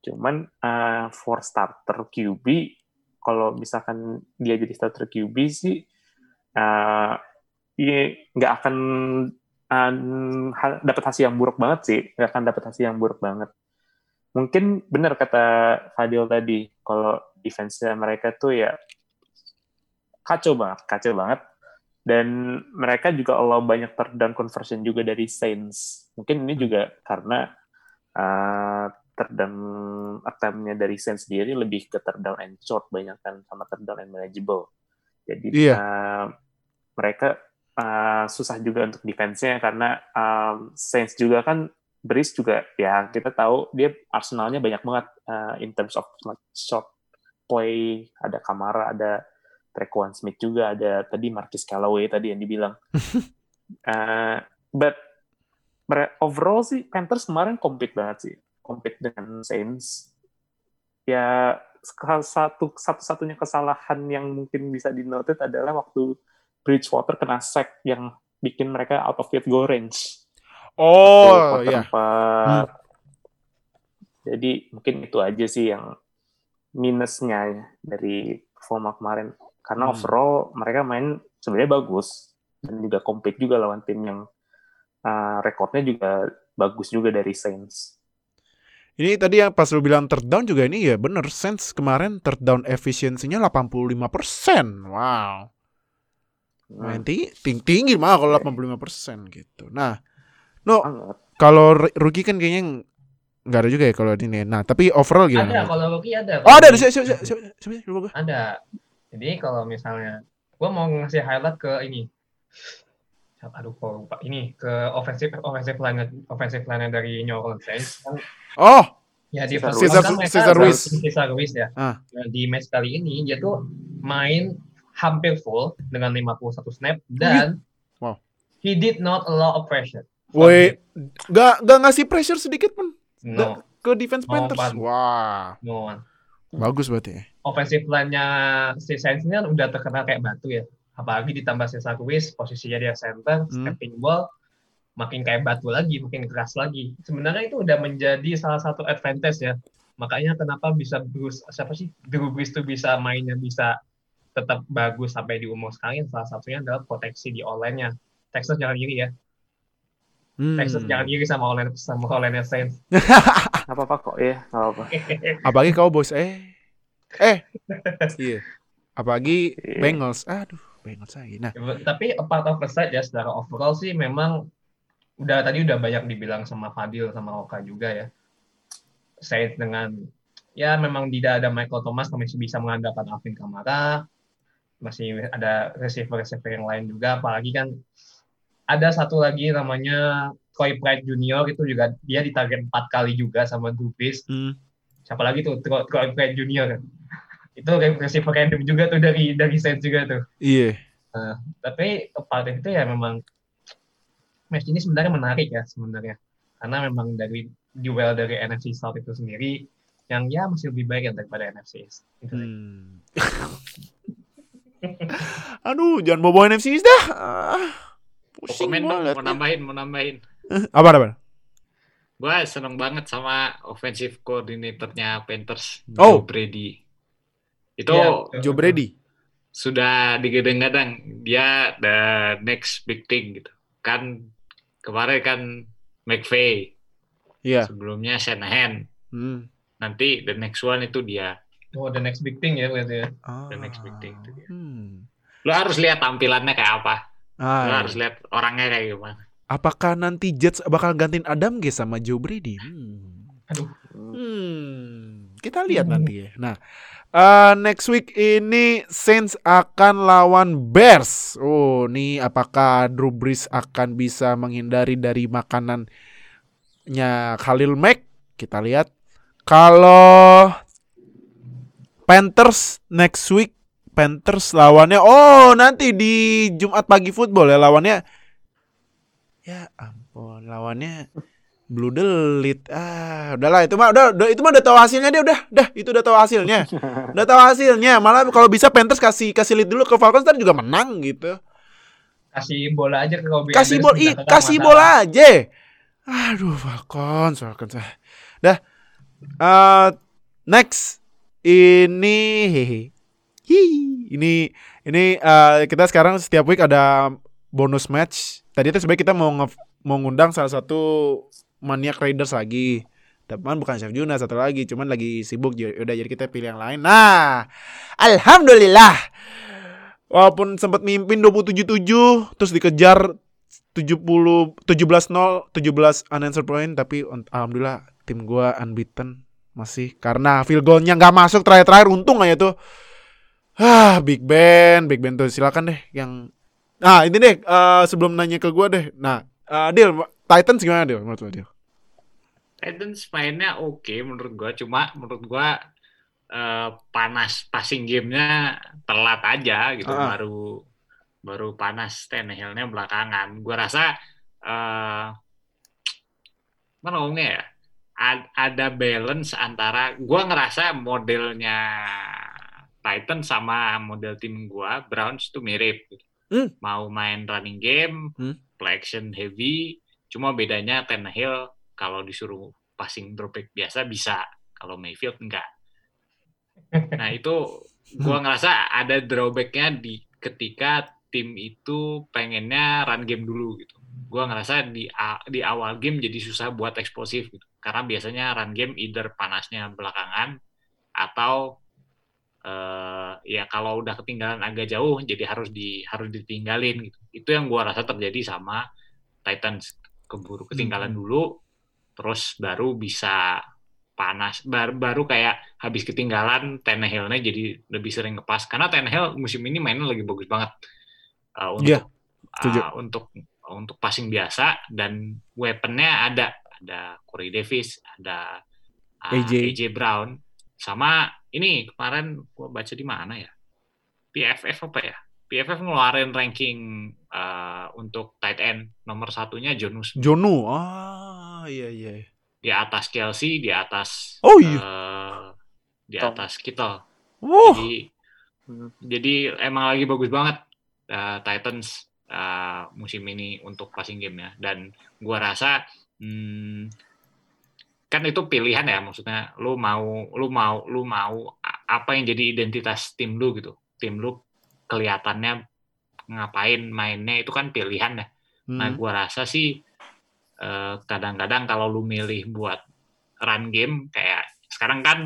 Cuman uh, for starter QB, kalau misalkan dia jadi starter QB sih, uh, dia nggak akan uh, dapat hasil yang buruk banget sih, nggak akan dapat hasil yang buruk banget. Mungkin benar kata Fadil tadi, kalau defense-nya mereka tuh ya kacau banget, kacau banget. Dan mereka juga allow banyak third down conversion juga dari Saints. Mungkin ini juga karena uh, third down attempt-nya dari Saints sendiri lebih ke third down and short banyak kan sama third down and manageable. Jadi Iya. uh, mereka uh, susah juga untuk defense-nya karena um, Saints juga kan Breeze juga ya kita tahu dia arsenalnya banyak banget uh, in terms of like short play ada Kamara ada Trequan Smith juga ada tadi Marcus Callaway tadi yang dibilang Uh, [LAUGHS] but overall sih Panthers kemarin compete banget sih compete dengan Saints ya satu satu-satunya kesalahan yang mungkin bisa dinoted adalah waktu Bridgewater kena sack yang bikin mereka out of field goal range Oh Quarter iya. empat. Jadi mungkin itu aja sih yang minusnya dari performa kemarin. Karena Hmm. overall mereka main sebenarnya bagus dan juga compete juga lawan tim yang uh, rekornya juga bagus juga dari Saints. Ini tadi yang pas lu bilang third down juga ini ya bener Saints kemarin third down efisiensinya 85%. Wow. Hmm, Main tinggi, tinggi, tinggi mah kalau 85% gitu. Nah, no kalau r- rookie kan kayaknya ng- nggak ada juga ya kalau ini. Nah, tapi overall Ada gimana? kalau rookie ada. Oh, ada ada siapa siapa siapa siapa, siapa, siapa, lupa gua. Ada. Jadi kalau misalnya gue mau ngasih highlight ke ini. Aduh, kok lupa. Ini ke offensive offensive line offensive line dari New Orleans Saints. Oh, ya di Cesar kan mereka Cesar Ruiz. Cesar Ruiz ya. Ah. Nah, di match kali ini dia tuh main hampir full dengan 51 snap dan Wow. he did not allow a pressure. Woi, gak, gak ngasih pressure sedikit pun No, ke defense Oh, Panthers. pan. Wah, no one. bagus berarti ya. Offensive line-nya si Saints ini kan udah terkenal kayak batu ya. Apalagi ditambah Cesar Ruiz, posisinya dia center, Hmm. stepping ball, makin kayak batu lagi, makin keras lagi. Sebenarnya itu udah menjadi salah satu advantage ya. Makanya kenapa bisa Bruce, siapa sih? Drew Brees tuh bisa mainnya bisa tetap bagus sampai di umur sekarang. Salah satunya adalah proteksi di online-nya. Texas jangan iri ya. Hmm. Texas jangan iri sama online sama online Saints. [LAUGHS] Apa-apa kok ya, apa-apa. [LAUGHS] Apalagi Cowboys, eh, eh, iya. Apalagi Iya. Bengals, aduh, Bengals lagi. Nah, Tapi apart of the side ya secara overall sih memang udah tadi udah banyak dibilang sama Fadil sama Oka juga ya. Saints dengan ya memang tidak ada Michael Thomas masih bisa mengandalkan Alvin Kamara. Masih ada receiver-receiver yang lain juga apalagi kan ada satu lagi namanya Troy Pride Junior itu juga dia ditarget empat kali juga sama Brees. hmm. Siapa lagi tuh Troy, Troy Pride Junior itu receiver random juga tuh dari dari Saints juga tuh. iya. tapi part itu ya memang match ini sebenarnya menarik ya sebenarnya karena memang dari duel dari NFC South itu sendiri yang ya masih lebih baik ya daripada NFC East. Gitu. Hmm. [LAUGHS] aduh, jangan bawa NFC East dah. Ah, pusing Komen dong, banget. mau nambahin, mau nambahin. [LAUGHS] Apa apa? Gue seneng banget sama offensive coordinatornya Panthers, Oh. Joe Brady. Itu Iya, Joe Brady. sudah digadang-gadang dia the next big thing gitu. Kan kemarin kan McVay, Iya. sebelumnya Shanahan. Hmm. Nanti the next one itu dia. Oh, the next big thing ya berarti ya. The next big thing itu dia. Hmm. Lo harus lihat tampilannya kayak apa. Ah, Lo iya. harus lihat orangnya kayak gimana. Apakah nanti Jets bakal gantiin Adam Gase sama Joe Brady? Hmm. Aduh. Hmm. Kita lihat nanti ya. Nah, eh, next week ini Saints akan lawan Bears. Oh, nih apakah Drew Brees akan bisa menghindari dari makanannya Khalil Mack? Kita lihat. Kalau Panthers next week Panthers lawannya oh nanti di Jumat pagi football ya lawannya ya ampun lawannya Blue Delete. Ah udahlah itu mah udah, udah itu mah udah tahu hasilnya dia udah dah itu udah tahu hasilnya. [LAUGHS] Udah tahu hasilnya malah kalau bisa Panthers kasih kasih lead dulu ke Falcons ntar juga menang gitu. Kasih bola aja ke Kobe. kasih bola kagak kasih bola aja. Aduh Falcons Falcons. Ah. dah. Eh, next. Ini hehe. Hi, ini ini eh, kita sekarang setiap week ada bonus match. Tadi itu sebenarnya kita mau nge- mau ngundang salah satu maniak Raiders lagi. Teman bukan Chef Juna satu lagi cuman lagi sibuk jadi udah jadi kita pilih yang lain. Nah alhamdulillah. Walaupun sempat mimpin 27-7 terus dikejar 70 17-0 17 unanswered point tapi alhamdulillah tim gua unbeaten masih karena field goalnya nggak masuk terakhir-terakhir untung aja tuh. Ah Big Ben Big Ben tuh silakan deh yang nah ini deh eh, sebelum nanya ke gua deh. Nah eh, Dil Titans gimana Dil? Menurut lo Dil Titans mainnya oke menurut gua cuma menurut gua eh, panas passing gamenya telat aja gitu Ah. baru baru panas Tannehill-nya belakangan gua rasa eh mana ngomongnya ya ad- ada balance antara gua ngerasa modelnya Titan sama model tim gua Browns itu mirip gitu. Hmm. mau main running game Hmm. play action heavy cuma bedanya Tannehill kalau disuruh passing drop back biasa bisa. Kalau Mayfield enggak. Nah itu gua ngerasa ada drawbacknya di ketika tim itu pengennya run game dulu gitu. Gua ngerasa di di awal game jadi susah buat eksplosif gitu. Karena biasanya run game either panasnya belakangan atau eh ya kalau udah ketinggalan agak jauh jadi harus di harus ditinggalin gitu. Itu yang gua rasa terjadi sama Titans. Keburu ketinggalan Hmm. dulu terus baru bisa panas baru, baru kayak habis ketinggalan Tannehill-nya jadi lebih sering ngepas karena Tannehill musim ini mainnya lagi bagus banget uh, untuk setuju. uh, untuk untuk passing biasa dan weaponnya ada ada Corey Davis ada uh, AJ. AJ Brown sama ini kemarin gua baca di mana ya PFF apa ya? PFF ngeluarin ranking uh, untuk tight end nomor satunya Jonus Jonu. Ah, iya iya. di atas Chelsea, di atas Oh iya. eh, di Tom. atas kita. Wow. Jadi jadi emang lagi bagus banget uh, Titans uh, musim ini untuk passing game ya. Dan gua rasa hmm, kan itu pilihan ya maksudnya lu mau lu mau lu mau apa yang jadi identitas tim lu gitu. Tim lu kelihatannya ngapain mainnya itu kan pilihan ya. Nah, Hmm. gua rasa sih kadang-kadang kalau lu milih buat run game kayak sekarang kan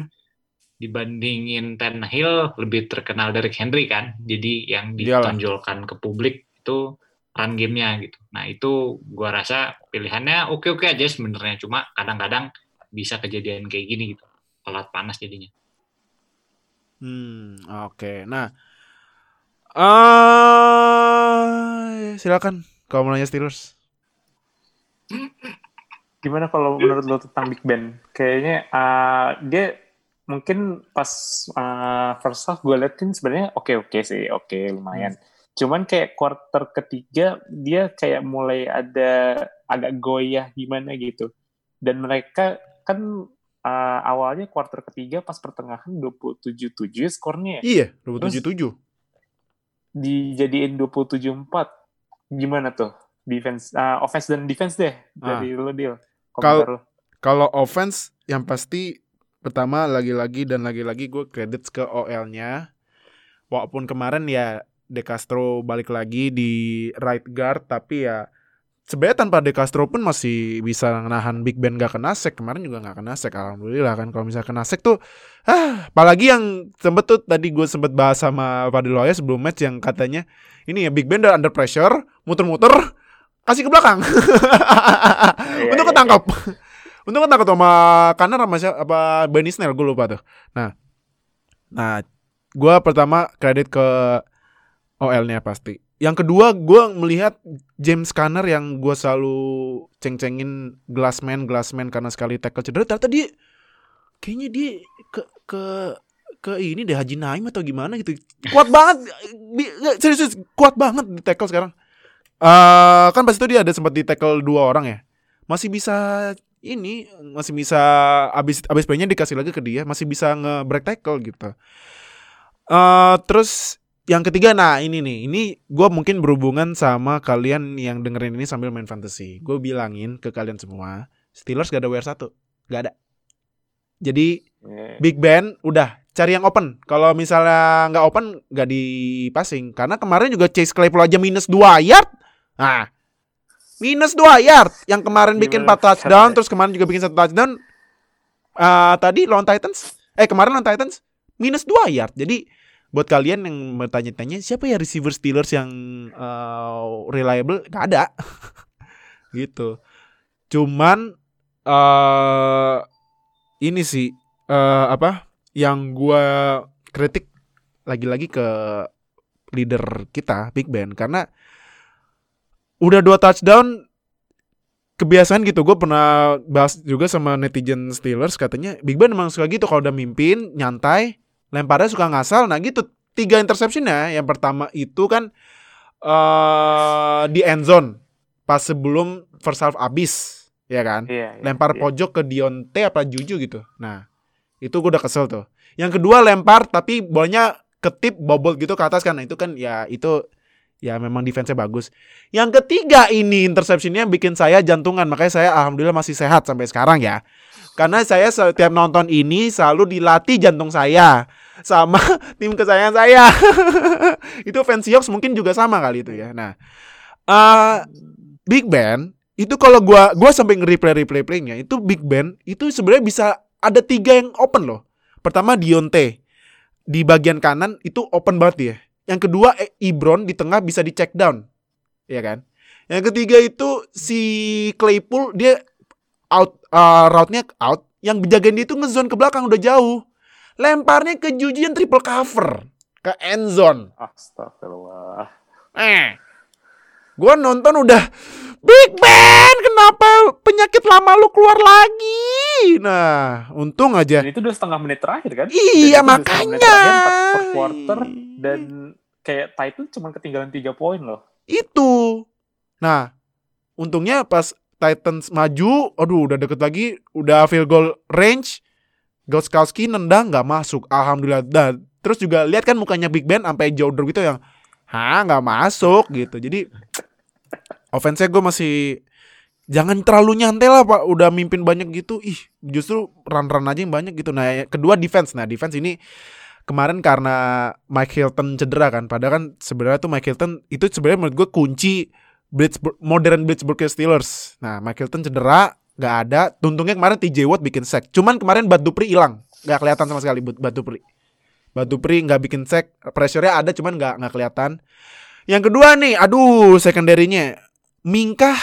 dibandingin Ten Hill lebih terkenal Derrick Henry kan. Jadi yang Iyalah. ditonjolkan ke publik itu run gamenya gitu. Nah, itu gua rasa pilihannya oke-oke aja sebenarnya cuma kadang-kadang bisa kejadian kayak gini gitu. Telat panas jadinya. Hmm, oke. Nah, eh silakan kalau mau nanya Steelers. Gimana kalau menurut lo tentang Big Ben? Kayaknya uh, dia mungkin pas uh, first half gue liatin sebenarnya oke-oke sih, oke lumayan. Cuman kayak quarter ketiga dia kayak mulai ada agak goyah gimana gitu. Dan mereka kan uh, awalnya quarter ketiga pas pertengahan 27-7 skornya ya. Iya, 277. dijadiin 27-4. Gimana tuh? Defense, uh, offense dan defense deh dari lo deal. Lo. Kalau offense yang pasti pertama lagi-lagi dan lagi-lagi gue kredit ke OL-nya. Walaupun kemarin ya De Castro balik lagi di right guard tapi ya sebenarnya tanpa De Castro pun masih bisa nahan Big Ben gak kena sack. Kemarin juga gak kena sack alhamdulillah kan. Kalau misalnya kena sack tuh ah apalagi yang sempet tuh tadi gue sempet bahas sama Fadil Loya sebelum match yang katanya ini ya Big Ben udah under pressure, muter-muter kasih ke belakang. [LAUGHS] Iya, Untuk iya, ketangkap. [LAUGHS] Untuk ketangkap sama kanan sama siapa apa Benny Snell gue lupa tuh. Nah. Nah, gua pertama kredit ke OL-nya pasti. Yang kedua gua melihat James Conner yang gua selalu ceng-cengin Glassman Glassman karena sekali tackle cedera ternyata dia kayaknya dia ke ke ke ini deh Haji Naim atau gimana gitu. Kuat banget. Serius, serius kuat banget di tackle sekarang. Eh kan pas itu dia ada sempat di tackle dua orang ya. Masih bisa ini masih bisa abis abis playnya dikasih lagi ke dia masih bisa nge-break tackle gitu. eh terus yang ketiga nah ini nih ini gue mungkin berhubungan sama kalian yang dengerin ini sambil main fantasy. Gue bilangin ke kalian semua Steelers gak ada WR 1 Gak ada. Jadi Iya. Big Ben udah cari yang open. Kalau misalnya nggak open nggak di passing karena kemarin juga Chase Claypool aja minus 2 yard. Nah, minus 2 yard yang kemarin bikin 4 Gimana touchdown caranya? terus kemarin juga bikin satu touchdown. Eh tadi lawan Titans eh kemarin lawan Titans minus 2 yard. Jadi buat kalian yang bertanya-tanya siapa ya receiver Steelers yang eh, reliable? Gak ada. [LAUGHS] gitu. Cuman eh ini sih eh apa yang gua kritik lagi-lagi ke leader kita Big Ben karena udah dua touchdown kebiasaan gitu gue pernah bahas juga sama netizen Steelers katanya Big Ben emang suka gitu kalau udah mimpin nyantai lemparnya suka ngasal nah gitu tiga interception ya yang pertama itu kan eh di end zone pas sebelum first half abis ya kan Iya, iya, lempar iya. pojok ke Dionte apa Juju gitu. Nah, itu gue udah kesel tuh. Yang kedua lempar tapi bolanya ketip bobol gitu ke atas kan. Nah, itu kan ya itu ya memang defense-nya bagus. Yang ketiga ini interceptionnya bikin saya jantungan. Makanya saya alhamdulillah masih sehat sampai sekarang ya. Karena saya setiap nonton ini selalu dilatih jantung saya sama [LAUGHS] tim kesayangan saya. [LAUGHS] itu fans Seahawks mungkin juga sama kali itu ya. Nah, eh Big Ben itu kalau gua gua sampai nge-replay replay playnya itu Big Ben itu sebenarnya bisa ada tiga yang open loh. Pertama Dionte di bagian kanan itu open banget dia. Yang kedua eh, Ibron di tengah bisa di check down. Ya kan? Yang ketiga itu si Claypool dia out uh, route-nya out, yang jagain dia itu ngezone ke belakang udah jauh. Lemparnya ke Jujian triple cover ke end zone. Astagfirullah. Eh. Gua nonton udah Big Ben, kenapa penyakit lama lu keluar lagi? Nah, untung aja. Dan itu udah setengah menit terakhir kan? Iya, Dan makanya. terakhir, per quarter dan kayak Titan cuma ketinggalan 3 poin loh. Itu. Nah, untungnya pas Titans maju, aduh udah deket lagi, udah field goal range, Gostkowski nendang nggak masuk. Alhamdulillah. Dan terus juga lihat kan mukanya Big Ben sampai jauh gitu yang, hah nggak masuk gitu. Jadi offense-nya gue masih jangan terlalu nyantai lah pak. Udah mimpin banyak gitu, ih justru run-run aja yang banyak gitu. Nah kedua defense. Nah defense ini kemarin karena Mike Hilton cedera kan. Padahal kan sebenarnya tuh Mike Hilton itu sebenarnya menurut gue kunci Blitzburg, modern Blitzburg Steelers. Nah, Mike Hilton cedera, nggak ada. Tuntungnya kemarin TJ Watt bikin sack. Cuman kemarin Bud Dupree hilang, nggak kelihatan sama sekali Bud Dupree. Bud Dupree nggak bikin sack, pressure-nya ada cuman nggak nggak kelihatan. Yang kedua nih, aduh secondary-nya Minkah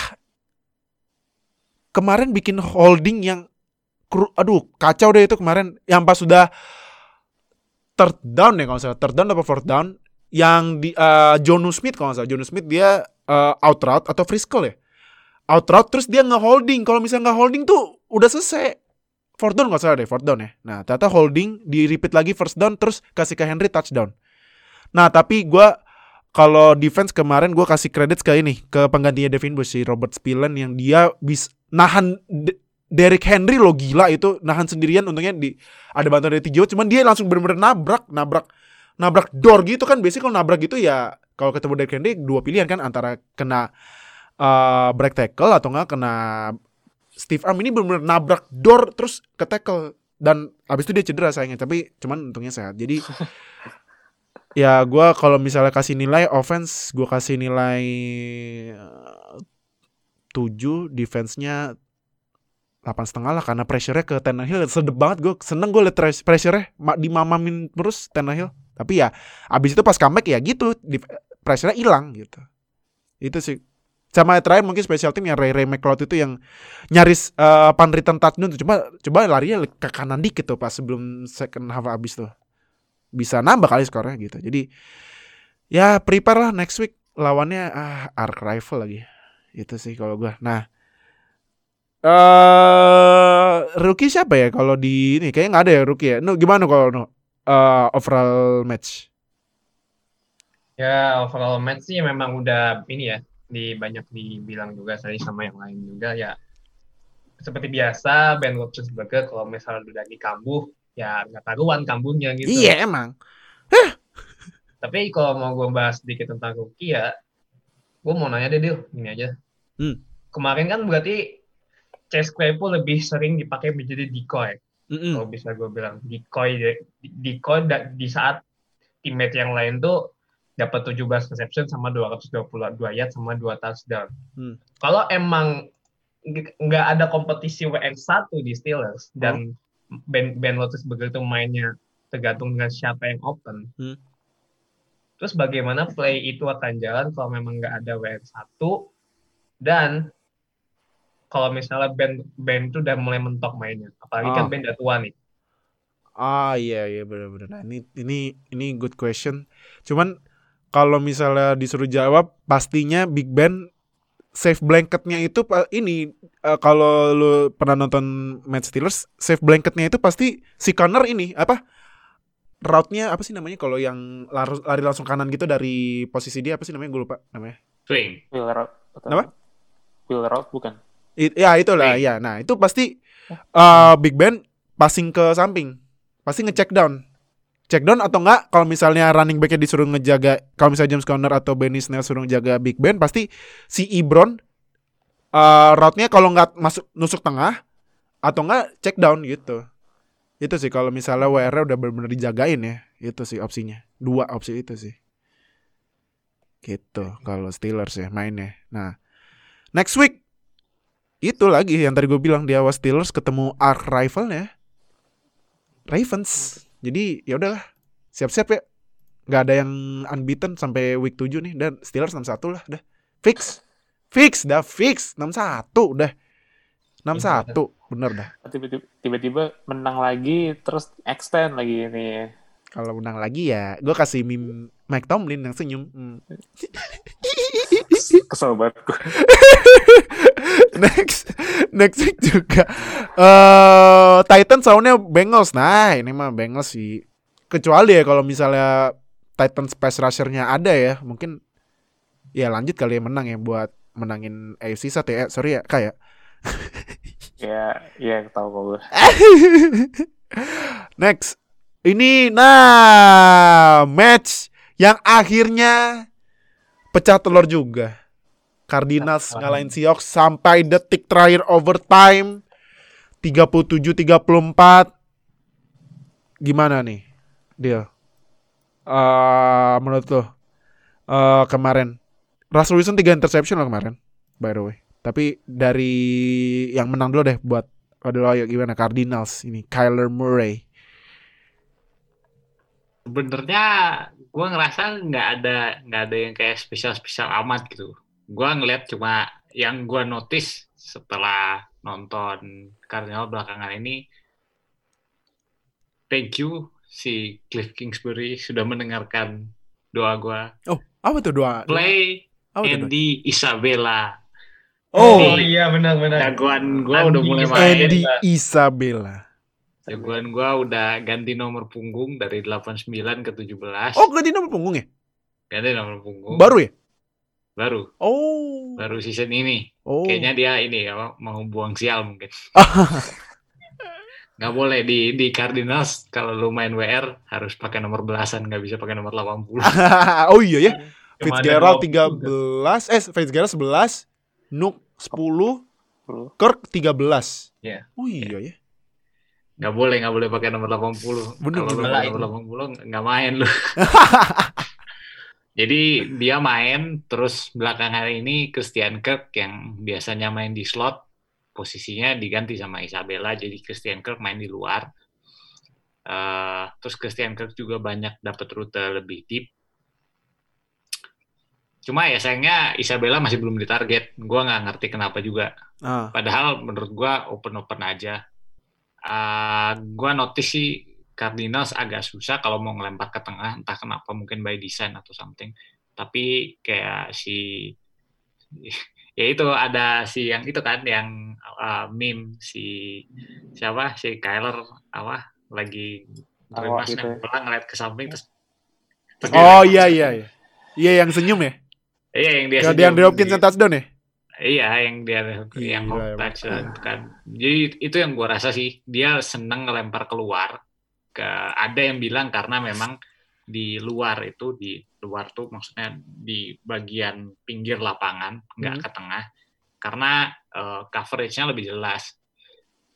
kemarin bikin holding yang kru- aduh kacau deh itu kemarin. Yang pas sudah third down ya kalau nggak salah. Third down atau fourth down? Yang di eh, Jonu Smith kalau nggak salah. Jonu Smith dia eh, out route atau free school ya? Out route terus dia nge-holding. Kalau misalnya nggak holding tuh udah selesai. Fourth down nggak salah deh fourth down ya. Nah ternyata holding di repeat lagi first down terus kasih ke Henry touchdown. Nah tapi gua kalau defense kemarin gue kasih kredit sekali nih ke penggantinya Devin Bush si Robert Spillen yang dia bis nahan De- Derrick Henry lo gila itu nahan sendirian untungnya di ada bantuan dari Tijo cuman dia langsung bener-bener nabrak nabrak nabrak door gitu kan. Biasanya kalau nabrak gitu ya kalau ketemu Derrick Henry dua pilihan kan antara kena uh, break tackle atau enggak kena Steve Arm ini bener-bener nabrak door terus ke tackle. Dan abis itu dia cedera sayangnya tapi cuman untungnya sehat. Jadi [LAUGHS] ya gua kalau misalnya kasih nilai offense gua kasih nilai eh, 7 defense-nya delapan setengah lah karena pressure-nya ke Tannehill sedep banget. Gue seneng gue liat pres- pressure-nya ma- dimamamin terus Tannehill. Tapi ya abis itu pas comeback ya gitu pressure-nya hilang gitu. Itu sih. Sama terakhir mungkin special team yang Ray Ray McLeod itu yang nyaris uh, pan return touchdown tuh. Coba coba larinya ke kanan dikit tuh pas sebelum second half abis tuh bisa nambah kali skornya gitu. Jadi ya prepare lah next week lawannya ah Ark Rifle lagi. Itu sih kalau gua. Nah eh rookie siapa ya kalau di ini? Kayaknya nggak ada ya rookie ya. No gimana kalau no Eh, overall match? Ya overall match sih memang udah ini ya di banyak dibilang juga tadi sama yang lain juga. Ya seperti biasa Ben Roethlisberger kalau misalnya udah lagi kambuh ya nggak taruhan kambuhnya gitu. iya emang Tapi kalau mau gue bahas sedikit tentang rookie ya, gue mau nanya deh Dil, ini aja. Hmm. Kemarin kan berarti Chase Claypool lebih sering dipakai menjadi decoy. Mm-mm. Kalau bisa gue bilang decoy, decoy di saat teammate yang lain tuh dapat 17 reception sama 222 yard sama 2 touchdown. Hmm. Kalau emang nggak ada kompetisi WN1 di Steelers dan Ben Ben Roethlisberger itu mainnya tergantung dengan siapa yang open. Hmm. Terus bagaimana play itu akan jalan kalau memang nggak ada WN1 dan kalau misalnya Ben Ben itu udah mulai mentok mainnya, apalagi Ah. kan Ben udah tua nih. Ah iya iya benar-benar. Nah, ini ini ini good question. Cuman kalau misalnya disuruh jawab pastinya Big Ben safe blanketnya itu ini eh, kalau lu pernah nonton match Steelers safe blanketnya itu pasti si Connor ini apa route-nya apa sih namanya kalau yang lari, lari langsung kanan gitu dari posisi dia apa sih namanya gue lupa namanya Swing. Wheel route. Apa? Wheel route bukan. It- ya itulah Swing. ya nah itu pasti eh, Big Ben passing ke samping pasti ngecek down check down atau enggak kalau misalnya running backnya disuruh ngejaga kalau misalnya James Conner atau Benny Snell suruh ngejaga Big Ben pasti si Ibron eh route-nya kalau nggak masuk nusuk tengah atau enggak check down gitu. Itu sih kalau misalnya WR udah benar-benar dijagain ya itu sih opsinya. Dua opsi itu sih. Gitu kalau Steelers ya mainnya. Nah next week itu lagi yang tadi gue bilang di awal Steelers ketemu Ark Rival ya Ravens jadi ya udahlah. Siap-siap ya. Nggak ada yang unbeaten sampai week 7 nih. Dan Steelers 6-1 lah udah fix. Fix dah. Fix. 6-1 udah 6-1 bener dah. Tiba-tiba menang lagi terus extend lagi ini. Kalau menang lagi ya gue kasih meme Mike Tomlin yang senyum Hmm. [LAUGHS] Kesel banget gue. [LAUGHS] next next week juga eh Kalau Titan soundnya Bengals. Nah, ini mah Bengals sih. Kecuali ya kalau misalnya Titan pass rusher-nya ada ya, mungkin ya lanjut kali ya menang ya buat menangin AFC South ya. Eh, sorry ya, kayak Ya, ya tahu kok gue. Next. Ini nah match yang akhirnya pecah telur juga. Cardinals ngalahin Seahawks sampai detik terakhir overtime 37-34. Gimana nih? Dia. Eh menurut lo eh kemarin Russell Wilson 3 interception loh kemarin by the way. Tapi dari yang menang dulu deh buat Aduh ayo gimana Cardinals ini Kyler Murray. Sebenarnya gue ngerasa nggak ada nggak ada yang kayak spesial spesial amat gitu. Gue ngeliat cuma yang gue notice setelah nonton Cardinal belakangan ini. Thank you si Cliff Kingsbury sudah mendengarkan doa gue. Oh, apa tuh doa? Play Apa tuh doa? Andy Isabella. Oh, Oh iya benar-benar. Jagoan gue Andy udah mulai main. Andy Isabella. Jagoan gue udah ganti nomor punggung dari 89 ke 17. Oh, ganti nomor punggung ya? Ganti nomor punggung. Baru ya? Baru. Oh. Baru season ini. Oh. Kayaknya dia ini apa mau buang sial mungkin. [LAUGHS] Nggak boleh di di Cardinals kalau lu main WR harus pakai nomor belasan nggak bisa pakai nomor 80. [LAUGHS] oh iya ya. Fitzgerald 20 13, eh Fitzgerald 11, Nuk 10, Kirk 13. Iya. Oh iya ya. Nggak boleh nggak boleh pakai nomor 80. Bener, kalau bener. nomor 80 nggak main lu. [LAUGHS] Jadi dia main terus belakangan ini Christian Kirk yang biasanya main di slot posisinya diganti sama Isabella jadi Christian Kirk main di luar. Eh, terus Christian Kirk juga banyak dapat rute lebih deep. Cuma ya sayangnya Isabella masih belum ditarget. Gua nggak ngerti kenapa juga. Ah. Padahal menurut gua open-open aja. Uh, gua notice sih Cardinals agak susah kalau mau ngelempar ke tengah, entah kenapa mungkin by design atau something. Tapi kayak si [LAUGHS] ya itu ada si yang itu kan yang uh, meme si siapa si Kyler apa lagi Oh, bebas gitu ya. pelan ngeliat ke samping terus, Oh iya iya iya. Iya yang senyum ya? iya yang dia Yang senyum. dia Hopkins yang touchdown ya? Iya, yang dia yang Gila, home emang. touchdown kan. Jadi itu yang gua rasa sih dia seneng ngelempar keluar. Ke ada yang bilang karena memang di luar itu di luar tuh maksudnya di bagian pinggir lapangan nggak Hmm. ke tengah karena eh, coverage-nya lebih jelas.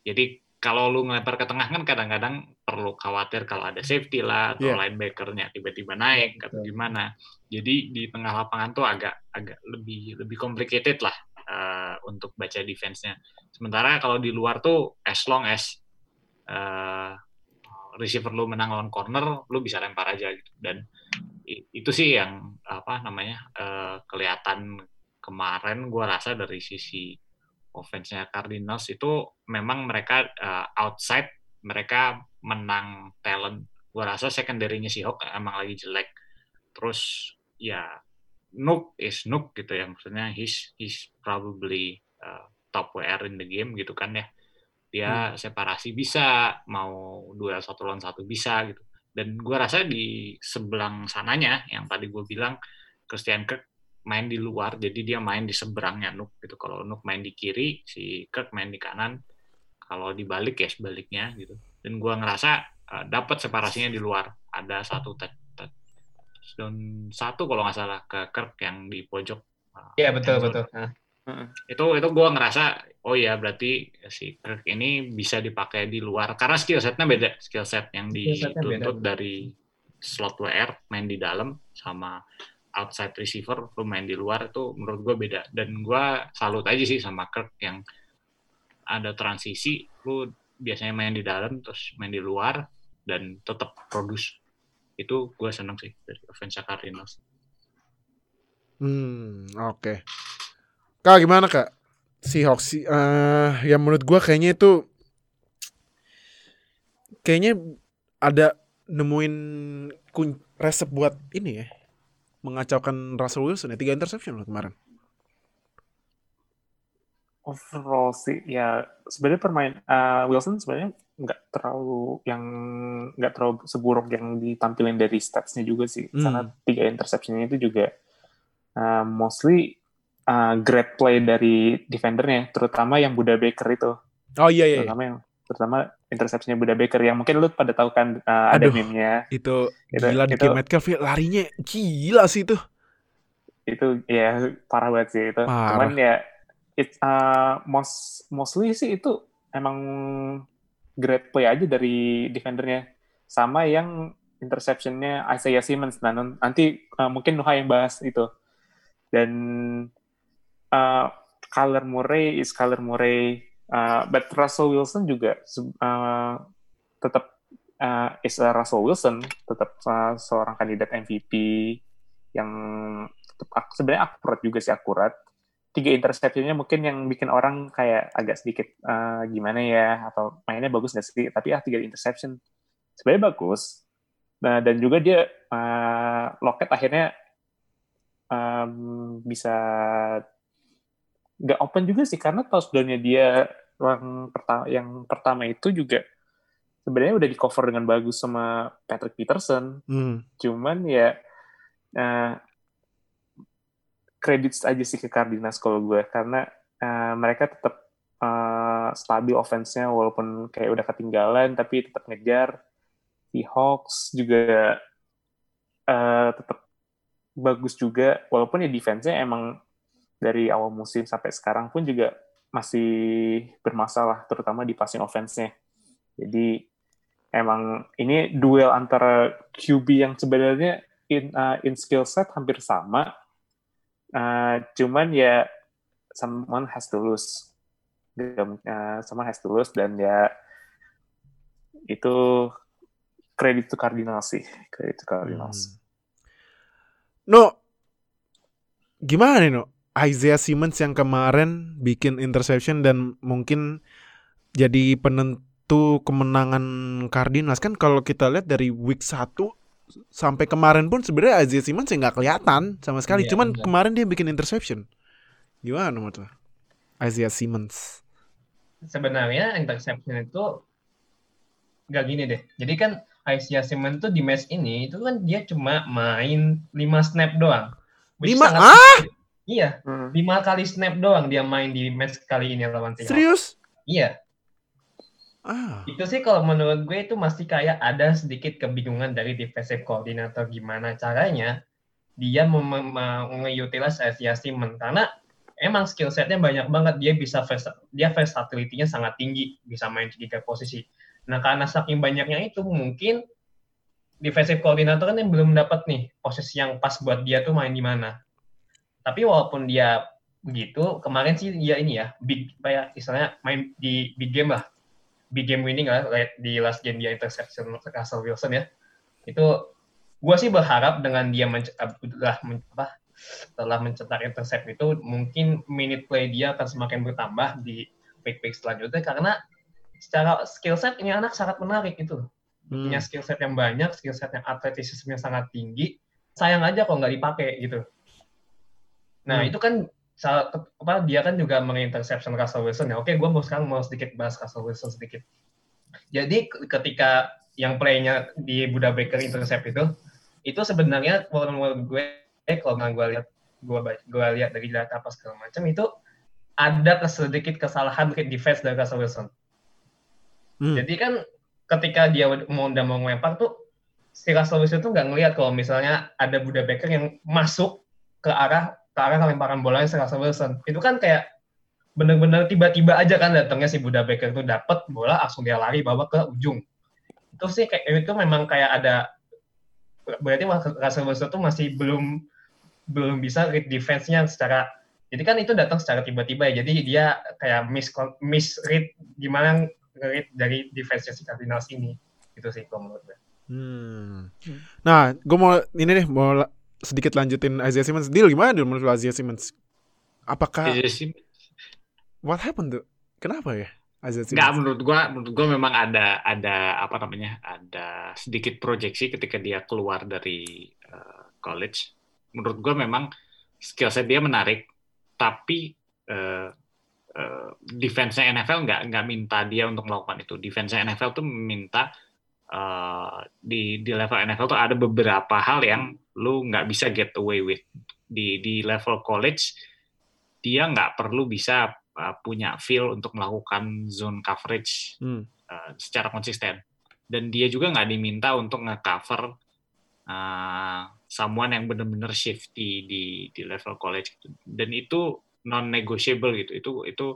Jadi kalau lu ngelempar ke tengah kan kadang-kadang perlu khawatir kalau ada safety lah atau Iya. linebacker-nya tiba-tiba naik atau gimana. Jadi di tengah lapangan tuh agak agak lebih lebih complicated lah untuk baca defense-nya. Sementara kalau di luar tuh as long as eh, receiver lu menang lawan corner, lu bisa lempar aja gitu. Dan itu sih yang apa namanya eh, kelihatan kemarin gua rasa dari sisi offense-nya Cardinals itu memang mereka eh, outside mereka menang talent. Gua rasa secondary-nya si Hawk emang lagi jelek. Terus ya Nook is Nook gitu ya. Maksudnya he's he's probably uh, top WR in the game gitu kan ya. Dia separasi bisa mau duel satu lawan satu bisa gitu. Dan gua rasa di sebelang sananya yang tadi gue bilang Christian Kirk main di luar jadi dia main di seberangnya Nook gitu. Kalau Nook main di kiri si Kirk main di kanan. Kalau dibalik ya sebaliknya gitu. Dan gua ngerasa uh, dapat separasinya di luar. Ada satu touchdown satu kalau nggak salah ke Kirk yang di pojok uh, Iya betul end zone. betul. Nah, itu itu gue ngerasa oh ya berarti si Kirk ini bisa dipakai di luar karena skill setnya beda skill set yang dituntut beda. dari slot WR main di dalam sama outside receiver lu main di luar itu menurut gue beda dan gue salut aja sih sama Kirk yang ada transisi lu biasanya main di dalam terus main di luar dan tetap produce itu gue seneng sih dari offense Cardinals Hmm, oke. Kak gimana kak? Seahawks sih, eh yang menurut gua kayaknya itu kayaknya ada nemuin kun resep buat ini ya mengacaukan Russell Wilson ya tiga interception loh kemarin. overall sih ya sebenarnya permain uh, Wilson sebenarnya nggak terlalu yang nggak terlalu seburuk yang ditampilin dari statsnya juga sih Hmm. karena tiga interceptionnya itu juga uh, mostly uh, great play dari defendernya terutama yang Buda Baker itu Oh iya iya. iya. terutama yang terutama interceptionnya Buda Baker yang mungkin lu pada tahu kan uh, ada Aduh. meme-nya Itu Itu- gila itu- Dickie Metcalf ya, larinya gila sih itu. itu ya parah banget sih itu. Parah. Cuman ya it uh, most mostly sih itu emang great play aja dari defendernya. Sama yang interceptionnya Isaiah Simmons. Nah, nanti uh, mungkin Nuha yang bahas itu. Dan uh, Kyler Murray is Kyler Murray. Uh, but Russell Wilson juga uh, tetap uh, is Russell Wilson, tetap uh, seorang kandidat MVP yang sebenarnya akurat juga sih akurat. Tiga interceptionnya mungkin yang bikin orang kayak agak sedikit eh, gimana ya atau mainnya bagus nggak sih? Tapi ah tiga interception sebenarnya bagus. Nah dan juga dia eh, Lockett akhirnya em, bisa nggak open juga sih karena touchdownnya dia yang pertama yang pertama itu juga sebenarnya udah di cover dengan bagus sama Patrick Peterson Hmm. cuman ya eh kredit aja sih ke Cardinals kalau gue karena eh, mereka tetap eh, stabil offense-nya walaupun kayak udah ketinggalan tapi tetap ngejar. Hawks juga eh, tetap bagus juga walaupun ya defense-nya emang dari awal musim sampai sekarang pun juga masih bermasalah terutama di passing offense-nya. Jadi emang ini duel antara QB yang sebenarnya in uh, in skill set hampir sama Uh, cuman ya someone has to lose uh, someone has to lose dan ya itu kredit to Cardinals sih kredit to Cardinals Hmm. No, gimana nih no? Isaiah Simmons yang kemarin bikin interception dan mungkin jadi penentu kemenangan Cardinals kan kalau kita lihat dari week 1 sampai kemarin pun sebenarnya Isaiah Simmons ya nggak kelihatan sama sekali. Iya, Cuman benar. kemarin dia bikin interception. Gimana menurut lo? Isaiah Simmons. sebenarnya interception itu nggak gini deh. Jadi kan Isaiah Simmons tuh di match ini itu kan dia cuma main 5 snap doang. Which Lima? sangat Ah? Iya, Hmm. 5 kali snap doang dia main di match kali ini lawan Seahawks. Serius? Iya, Ah. itu sih kalau menurut gue itu masih kayak ada sedikit kebingungan dari defensive coordinator gimana caranya dia Isaiah Simmons karena emang skill setnya banyak banget. Dia bisa vers- dia versatility-nya sangat tinggi bisa main tiga posisi. Nah karena saking banyaknya itu mungkin defensive coordinator kan yang belum dapat nih posisi yang pas buat dia tuh main di mana. Tapi walaupun dia begitu kemarin sih dia ini ya big kayak istilahnya main di big game lah big game winning lah di last game dia interception Russell Wilson ya itu gue sih berharap dengan dia menc- telah men- apa telah mencetak intercept itu mungkin minute play dia akan semakin bertambah di pick pick selanjutnya karena secara skill set ini anak sangat menarik itu Hmm. punya skill set yang banyak skill set yang atletisismenya sangat tinggi sayang aja kok nggak dipakai gitu nah Hmm. itu kan apa dia kan juga menginterception Russell Wilson ya. Oke gue mau sekarang mau sedikit bahas Russell Wilson sedikit. Jadi ketika yang playnya di Buda Baker intercept itu itu sebenarnya kalau menurut gue eh, kalau nggak gue lihat gue gue lihat dari data apa segala macam itu ada sedikit kesalahan ke defense dari Russell Wilson. Hmm. jadi kan ketika dia mau udah mau ngelempar tuh si Russell Wilson tuh nggak ngelihat kalau misalnya ada Buda Baker yang masuk ke arah ke arah lemparan bolanya si Russell Wilson. Itu kan kayak bener-bener tiba-tiba aja kan datangnya si Buda Baker tuh dapat bola langsung dia lari bawa ke ujung. Itu sih kayak itu memang kayak ada berarti Russell Wilson tuh masih belum belum bisa read defense-nya secara jadi kan itu datang secara tiba-tiba ya. Jadi dia kayak miss misread gimana read dari defense si Cardinals ini. Itu sih kalau menurut gue. Hmm. Nah, gue mau ini deh mau sedikit lanjutin Isaiah Simmons. Deal gimana deal menurut Isaiah Simmons? Apakah Isaiah Simmons what happened tuh? Kenapa ya Isaiah Nggak, Simmons? menurut gua menurut gua memang ada ada apa namanya ada sedikit proyeksi ketika dia keluar dari eh, college menurut gua memang skill set dia menarik tapi eh, eh, defense-nya NFL nggak nggak minta dia untuk melakukan itu. Defense-nya NFL tuh minta eh, di di level NFL tuh ada beberapa hal yang lu nggak bisa get away with di di level college dia nggak perlu bisa uh, punya feel untuk melakukan zone coverage Hmm. uh, secara konsisten dan dia juga nggak diminta untuk nge-cover uh, someone yang benar-benar shifty di di level college gitu. dan itu non negotiable gitu itu itu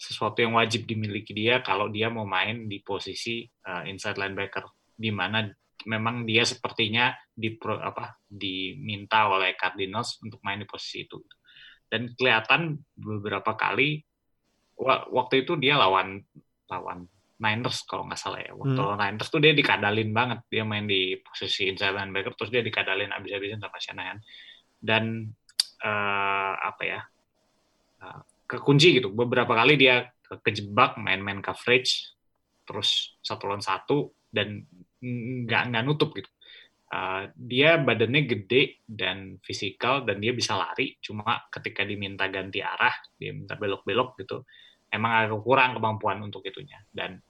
sesuatu yang wajib dimiliki dia kalau dia mau main di posisi uh, inside linebacker di mana memang dia sepertinya di apa diminta oleh Cardinals untuk main di posisi itu. Dan kelihatan beberapa kali waktu itu dia lawan lawan Niners kalau nggak salah ya. Waktu hmm. Niners tuh dia dikadalin banget. Dia main di posisi inside linebacker terus dia dikadalin abis-abisan sama Shanahan. Dan uh, apa ya uh, kekunci gitu. Beberapa kali dia kejebak main-main coverage terus satu lawan satu dan nggak nggak nutup gitu. Uh, dia badannya gede dan fisikal dan dia bisa lari, cuma ketika diminta ganti arah, dia minta belok-belok gitu, emang agak kurang kemampuan untuk itunya. Dan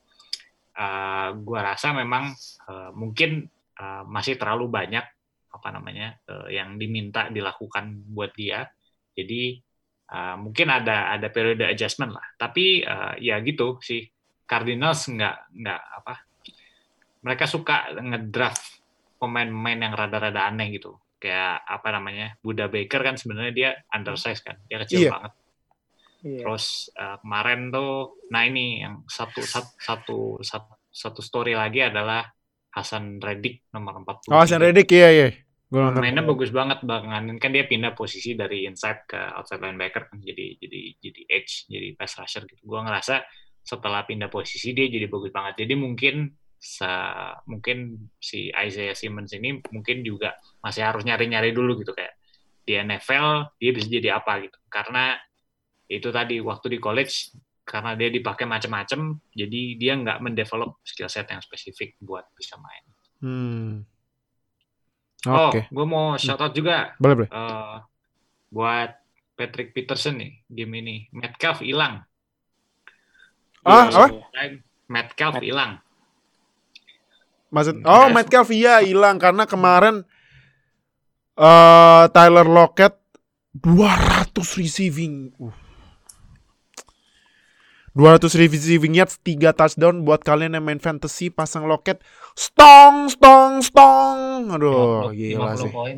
uh, gua rasa memang uh, mungkin uh, masih terlalu banyak apa namanya uh, yang diminta dilakukan buat dia. Jadi uh, mungkin ada ada periode adjustment lah. Tapi uh, ya gitu sih, Cardinals nggak nggak apa mereka suka ngedraft pemain-pemain yang rada-rada aneh gitu. Kayak apa namanya? Buda Baker kan sebenarnya dia undersize kan. Dia kecil Iya. banget. Terus uh, kemarin tuh nah ini yang satu satu satu satu, satu story lagi adalah Hasan Reddick nomor 40. Oh, Hasan Reddick iya iya. Gua. Mainnya bagus banget banget kan dia pindah posisi dari inside ke outside linebacker kan jadi jadi jadi edge jadi pass rusher gitu. Gua ngerasa setelah pindah posisi dia jadi bagus banget. Jadi mungkin sa mungkin si Isaiah Simmons ini mungkin juga masih harus nyari-nyari dulu gitu kayak di NFL dia bisa jadi apa gitu karena itu tadi waktu di college karena dia dipakai macam-macam jadi dia nggak mendevelop skill set yang spesifik buat bisa main. Hmm. Oh, Oke. gue mau shout out juga Boleh, boleh. eh, buat Patrick Peterson nih game ini. Metcalf hilang. Ah, apa? Metcalf hilang. Maksud Hmm. Oh, Yes. Metcalf iya hilang karena kemarin eh Tyler Lockett 200 receiving. Uh. 200 receiving yards, 3 touchdown buat kalian yang main fantasy pasang Lockett. Stong, stong, stong. Aduh, 50 gila 50 sih. poin.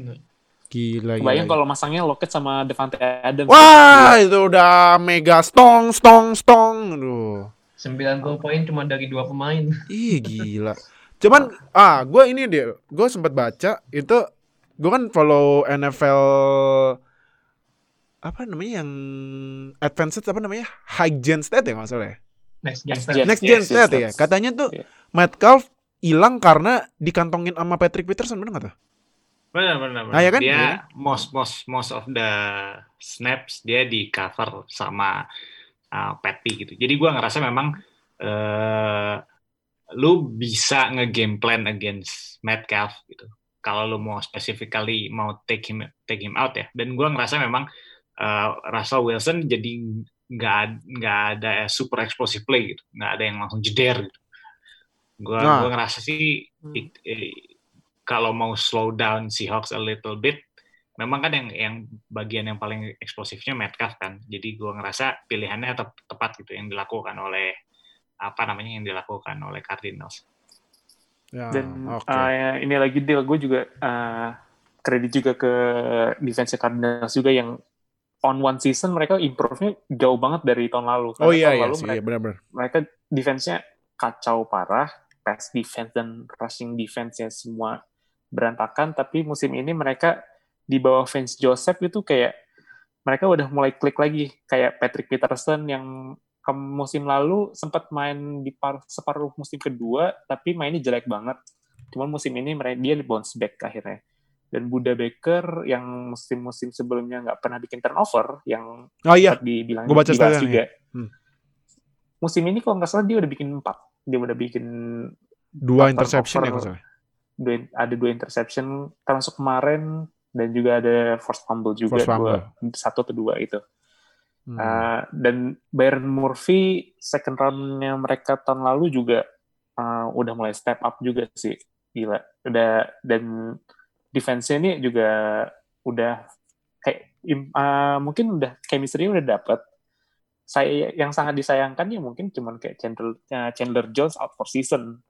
Gila, gila. Kebayang gila. kalau masangnya Lockett sama Devante Adams. Wah, itu udah mega stong, stong, stong. Aduh. 90 poin cuma dari dua pemain. Ih gila. Cuman ah gue ini dia, gue sempat baca itu gue kan follow NFL apa namanya yang advanced apa namanya high gen stat ya nggak salah ya. Next gen. Next Yes, gen yes, stat ya. that's- Katanya tuh Iya. Metcalf hilang karena dikantongin sama Patrick Peterson bener nggak tuh? Benar, benar, benar. Ah, ya kan? Dia Iya. most most most of the snaps dia di cover sama uh, Patty gitu. Jadi gua ngerasa memang eh lu bisa nge-game plan against Metcalf gitu. Kalau lu mau specifically mau take him take him out ya. Dan gua ngerasa memang eh, Russell Wilson jadi nggak nggak ada super explosive play gitu. Nggak ada yang langsung jeder gitu. Gua Nah. gua ngerasa sih it- eh, kalau mau slow down Seahawks a little bit, memang kan yang yang bagian yang paling eksplosifnya Metcalf kan. Jadi gua ngerasa pilihannya tep- tepat gitu yang dilakukan oleh apa namanya yang dilakukan oleh Cardinals. Ya, Dan oke. uh, ini lagi deal gue juga uh, kredit juga ke defense Cardinals juga yang on one season mereka improve-nya jauh banget dari tahun lalu. oh Karena iya tahun iya lalu sih, mereka, iya benar-benar. mereka defense-nya kacau parah, pass defense dan rushing defense-nya semua berantakan. Tapi musim ini mereka di bawah Vince Joseph itu kayak mereka udah mulai klik lagi. Kayak Patrick Peterson yang ke musim lalu sempat main di par- separuh musim kedua, tapi mainnya jelek banget. Cuman musim ini dia bounce back akhirnya. Dan Buda Baker yang musim-musim sebelumnya nggak pernah bikin turnover, yang Oh iya, dibilang Gua baca dibahas juga. Hmm. Musim ini kalau nggak salah dia udah bikin empat. Dia udah bikin dua interception ya kalau dua, ada dua interception termasuk kemarin dan juga ada forced fumble juga Forced fumble. dua satu atau dua itu. Hmm. Uh, dan Byron Murphy second round-nya mereka tahun lalu juga uh, udah mulai step up juga sih. Gila. Udah dan defense-nya ini juga udah kayak uh, mungkin udah chemistry udah dapet. Saya yang sangat disayangkan ya mungkin cuman kayak Chandler uh, Chandler Jones out for season.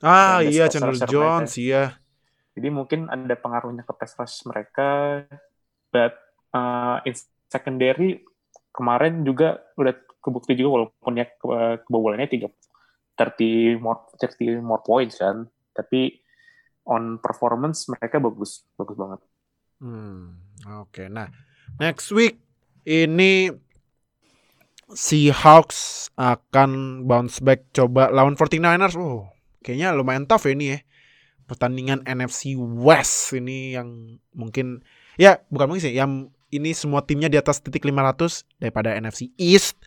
Ah iya Chandler Jones iya. Jadi mungkin ada pengaruhnya ke pass rush mereka but uh, in secondary kemarin juga udah kebukti juga walaupun ya ke- kebobolannya tiga 30 more 30 more points kan tapi on performance mereka bagus bagus banget Hmm, oke. Nah, next week ini Seahawks akan bounce back coba lawan 49ers. Oh, kayaknya lumayan tough ya ini ya. Pertandingan NFC West ini yang mungkin ya bukan mungkin sih, yang ini semua timnya di atas titik 500 daripada NFC East.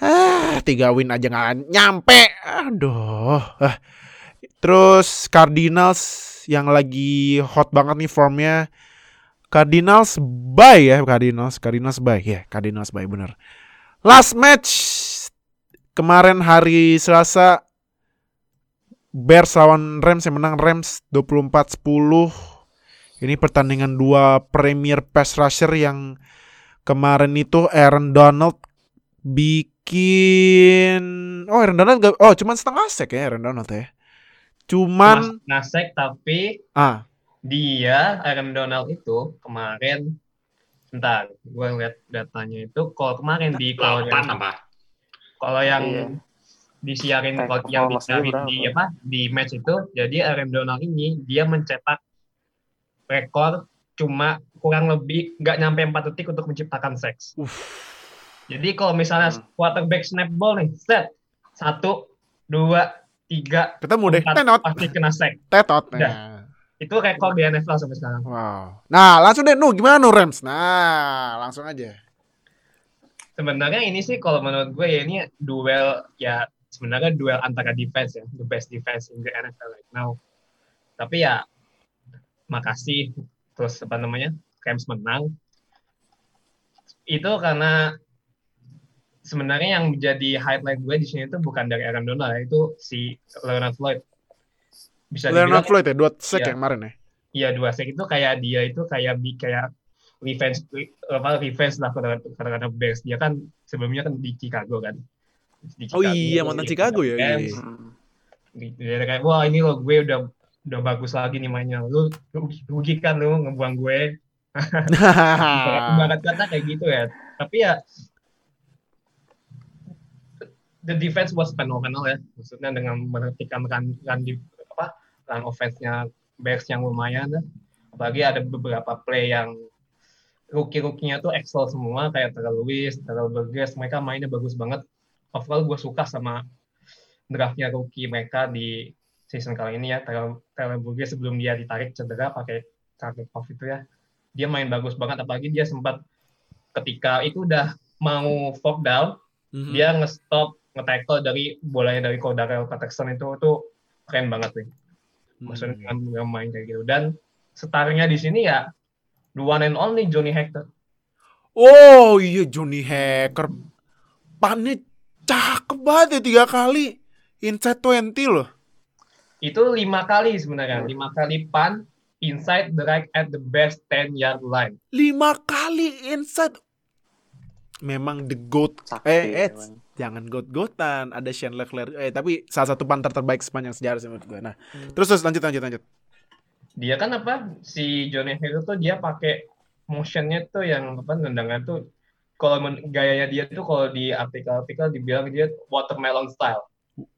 Ah, tiga win aja nggak nyampe. Aduh. Ah. Terus Cardinals yang lagi hot banget nih formnya Cardinals bye ya Cardinals Cardinals bye ya Cardinals bye bener last match kemarin hari Selasa Bears lawan Rams yang menang Rams 24-10 ini pertandingan dua premier pass rusher yang kemarin itu Aaron Donald bikin oh Aaron Donald gak, oh cuman setengah sek ya Aaron Donald ya cuman Nasek tapi ah dia Aaron Donald itu kemarin bentar gue lihat datanya itu kalau kemarin di kalau yang, apa? kalau yang Iya. disiarin kalau yang disiarin di apa di match itu jadi Aaron Donald ini dia mencetak rekor cuma kurang lebih nggak nyampe 4 detik untuk menciptakan seks. Jadi kalau misalnya Hmm. quarterback snap ball nih, set satu, dua, tiga, ketemu deh empat, tenot pasti kena sek. tetot nah. Itu rekor di NFL sampai sekarang. Wow. Nah, langsung deh, Nu, gimana Nu Rams? Nah, langsung aja. Sebenarnya ini sih kalau menurut gue ya ini duel ya sebenarnya duel antara defense ya, the best defense in the NFL right now. Tapi ya makasih terus apa namanya Rams menang. Itu karena sebenarnya yang menjadi highlight gue di sini itu bukan dari Aaron Donald ya, itu si Leonard Floyd. Bisa Leonard Floyd ya, dua sek Iya. yang kemarin ya. Iya dua set itu kayak dia itu kayak kayak revenge apa revenge lah kata kata Bears dia kan sebelumnya kan di Chicago kan di Oh iya, mantan di Chicago ya, iya. Dia kayak wah ini loh gue udah udah bagus lagi nih mainnya. Lu rugi kan lu ngebuang gue. Ibarat- [LAUGHS] ibarat kata kayak gitu ya. Tapi ya the defense was phenomenal ya. Maksudnya dengan menghentikan run, run di apa run offense-nya Bears yang lumayan ya. apalagi ada beberapa play yang rookie-rookie-nya tuh excel semua kayak Terrell Lewis, Terrell Burgess mereka mainnya bagus banget. Overall gue suka sama draftnya rookie mereka di season kali ini ya Terrell Burgess sebelum dia ditarik cedera pakai kartu off itu ya dia main bagus banget apalagi dia sempat ketika itu udah mau fourth down Mhm. dia nge-stop nge-tackle dari bolanya dari Cordarrelle Patterson itu tuh keren banget nih maksudnya Hmm. dengan dengan main kayak gitu dan starnya di sini ya the one and only Johnny Hector Oh iya Johnny Hacker. Pannya cakep banget ya tiga kali. Inside 20 loh. Itu lima kali sebenarnya lima kali pan inside the right at the best 10 yard line Lima kali inside. Memang the GOAT. Sakti Eh, eh, jangan GOAT-GOATan. Ada Shane Leclerc. Eh, tapi salah satu panter terbaik sepanjang sejarah sih menurut gue. Nah, terus terus lanjut lanjut lanjut. dia kan apa si Johnny Hector tuh dia pakai motionnya tuh yang apa tendangan tuh kalau gayanya dia tuh kalau di artikel-artikel dibilang dia watermelon style.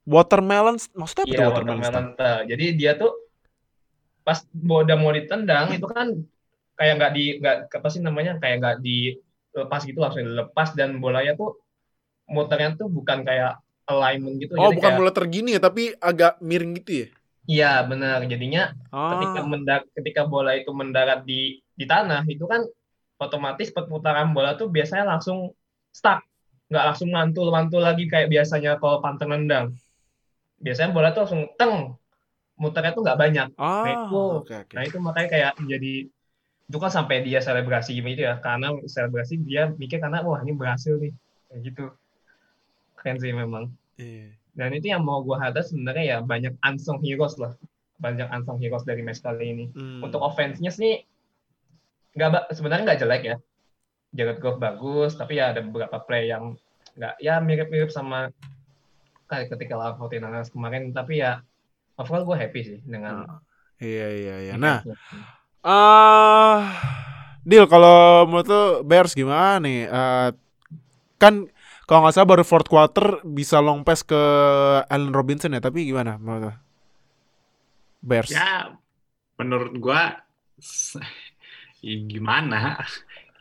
Watermelon, maksudnya apa Iya watermelon? watermelon style. Jadi dia tuh pas udah mau ditendang itu kan kayak nggak di nggak apa sih namanya kayak nggak dilepas gitu langsung dilepas dan bolanya tuh muternya tuh bukan kayak alignment gitu. Oh, Jadi bukan kayak- bola tergini ya, tapi agak miring gitu ya. Iya benar. Jadinya ketika Ah. mendak ketika bola itu mendarat di di tanah itu kan otomatis perputaran bola tuh biasanya langsung stuck nggak langsung mantul mantul lagi kayak biasanya kalau panteng nendang. Biasanya bola tuh langsung teng muternya tuh nggak banyak. Ah, Nah, itu- oke oke. nah itu makanya kayak jadi itu kan sampai dia selebrasi gitu ya karena selebrasi dia mikir karena wah ini berhasil nih. Kayak gitu. Keren sih memang. Iya. dan itu yang mau gue highlight sebenarnya ya banyak unsung heroes lah. Banyak unsung heroes dari match kali ini. Hmm. untuk offense-nya sih nggak sebenarnya nggak jelek ya Jared Goff bagus tapi ya ada beberapa play yang nggak ya mirip-mirip sama kayak ketika lawan 49ers kemarin tapi ya overall gue happy sih dengan Iya iya iya. Nah, ah Deal kalau menurut lu Bears gimana nih? Eh, kan kalau nggak salah baru fourth quarter bisa long pass ke Allen Robinson ya, tapi gimana menurut lu? Bears. Ya, menurut gua s- [LAUGHS] ya gimana,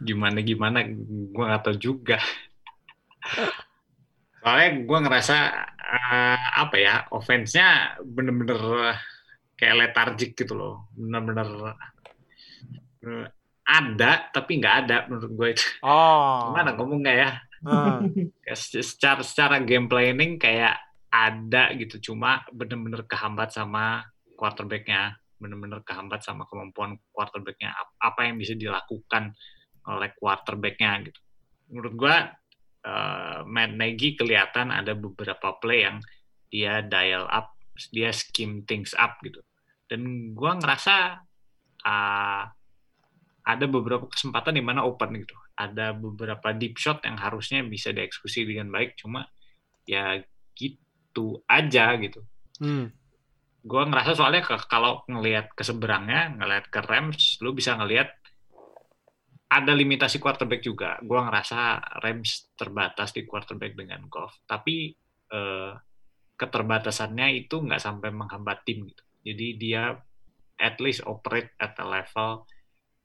gimana gimana, gua nggak tahu juga. [LAUGHS] Soalnya gua ngerasa eh, apa ya, offense-nya bener-bener kayak letargik gitu loh, bener-bener eh, ada tapi nggak ada menurut gue itu. Oh. Gimana ngomongnya ya? [LAUGHS] Se- secara secara game planning kayak ada gitu cuma bener-bener kehambat sama quarterbacknya bener-bener kehambat sama kemampuan quarterbacknya Ap- apa yang bisa dilakukan oleh quarterbacknya gitu. Menurut gua eh, Matt Nagy kelihatan ada beberapa play yang dia dial up dia scheme things up gitu. Dan gua ngerasa ah, ada beberapa kesempatan di mana open gitu. Ada beberapa deep shot yang harusnya bisa dieksekusi dengan baik cuma ya gitu aja gitu. Hmm. gue ngerasa soalnya ke- kalau ngelihat ke seberangnya ngelihat ke Rams lu bisa ngelihat ada limitasi quarterback juga gue ngerasa Rams terbatas di quarterback dengan Goff tapi eh, keterbatasannya itu nggak sampai menghambat tim gitu jadi dia at least operate at a level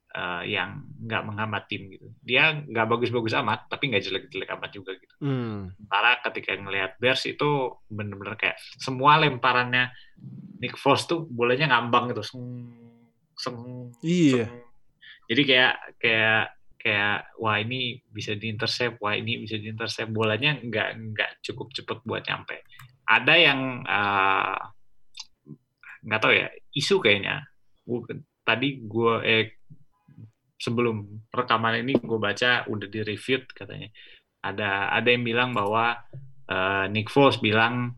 eh, yang nggak menghambat tim gitu dia nggak bagus-bagus amat tapi nggak jelek-jelek amat juga gitu Hmm. Sementara ketika ngelihat Bears itu bener-bener kayak semua lemparannya Nick Foles tuh bolanya ngambang gitu. Seng, seng, Iya. seng. Jadi kayak kayak kayak wah ini bisa diintercept, wah ini bisa diintercept. Bolanya nggak nggak cukup cepet buat nyampe. Ada yang eh, nggak tahu ya isu kayaknya. Gua- Tadi gue eh sebelum rekaman ini gue baca udah di review katanya ada ada yang bilang bahwa eh, Nick Foles bilang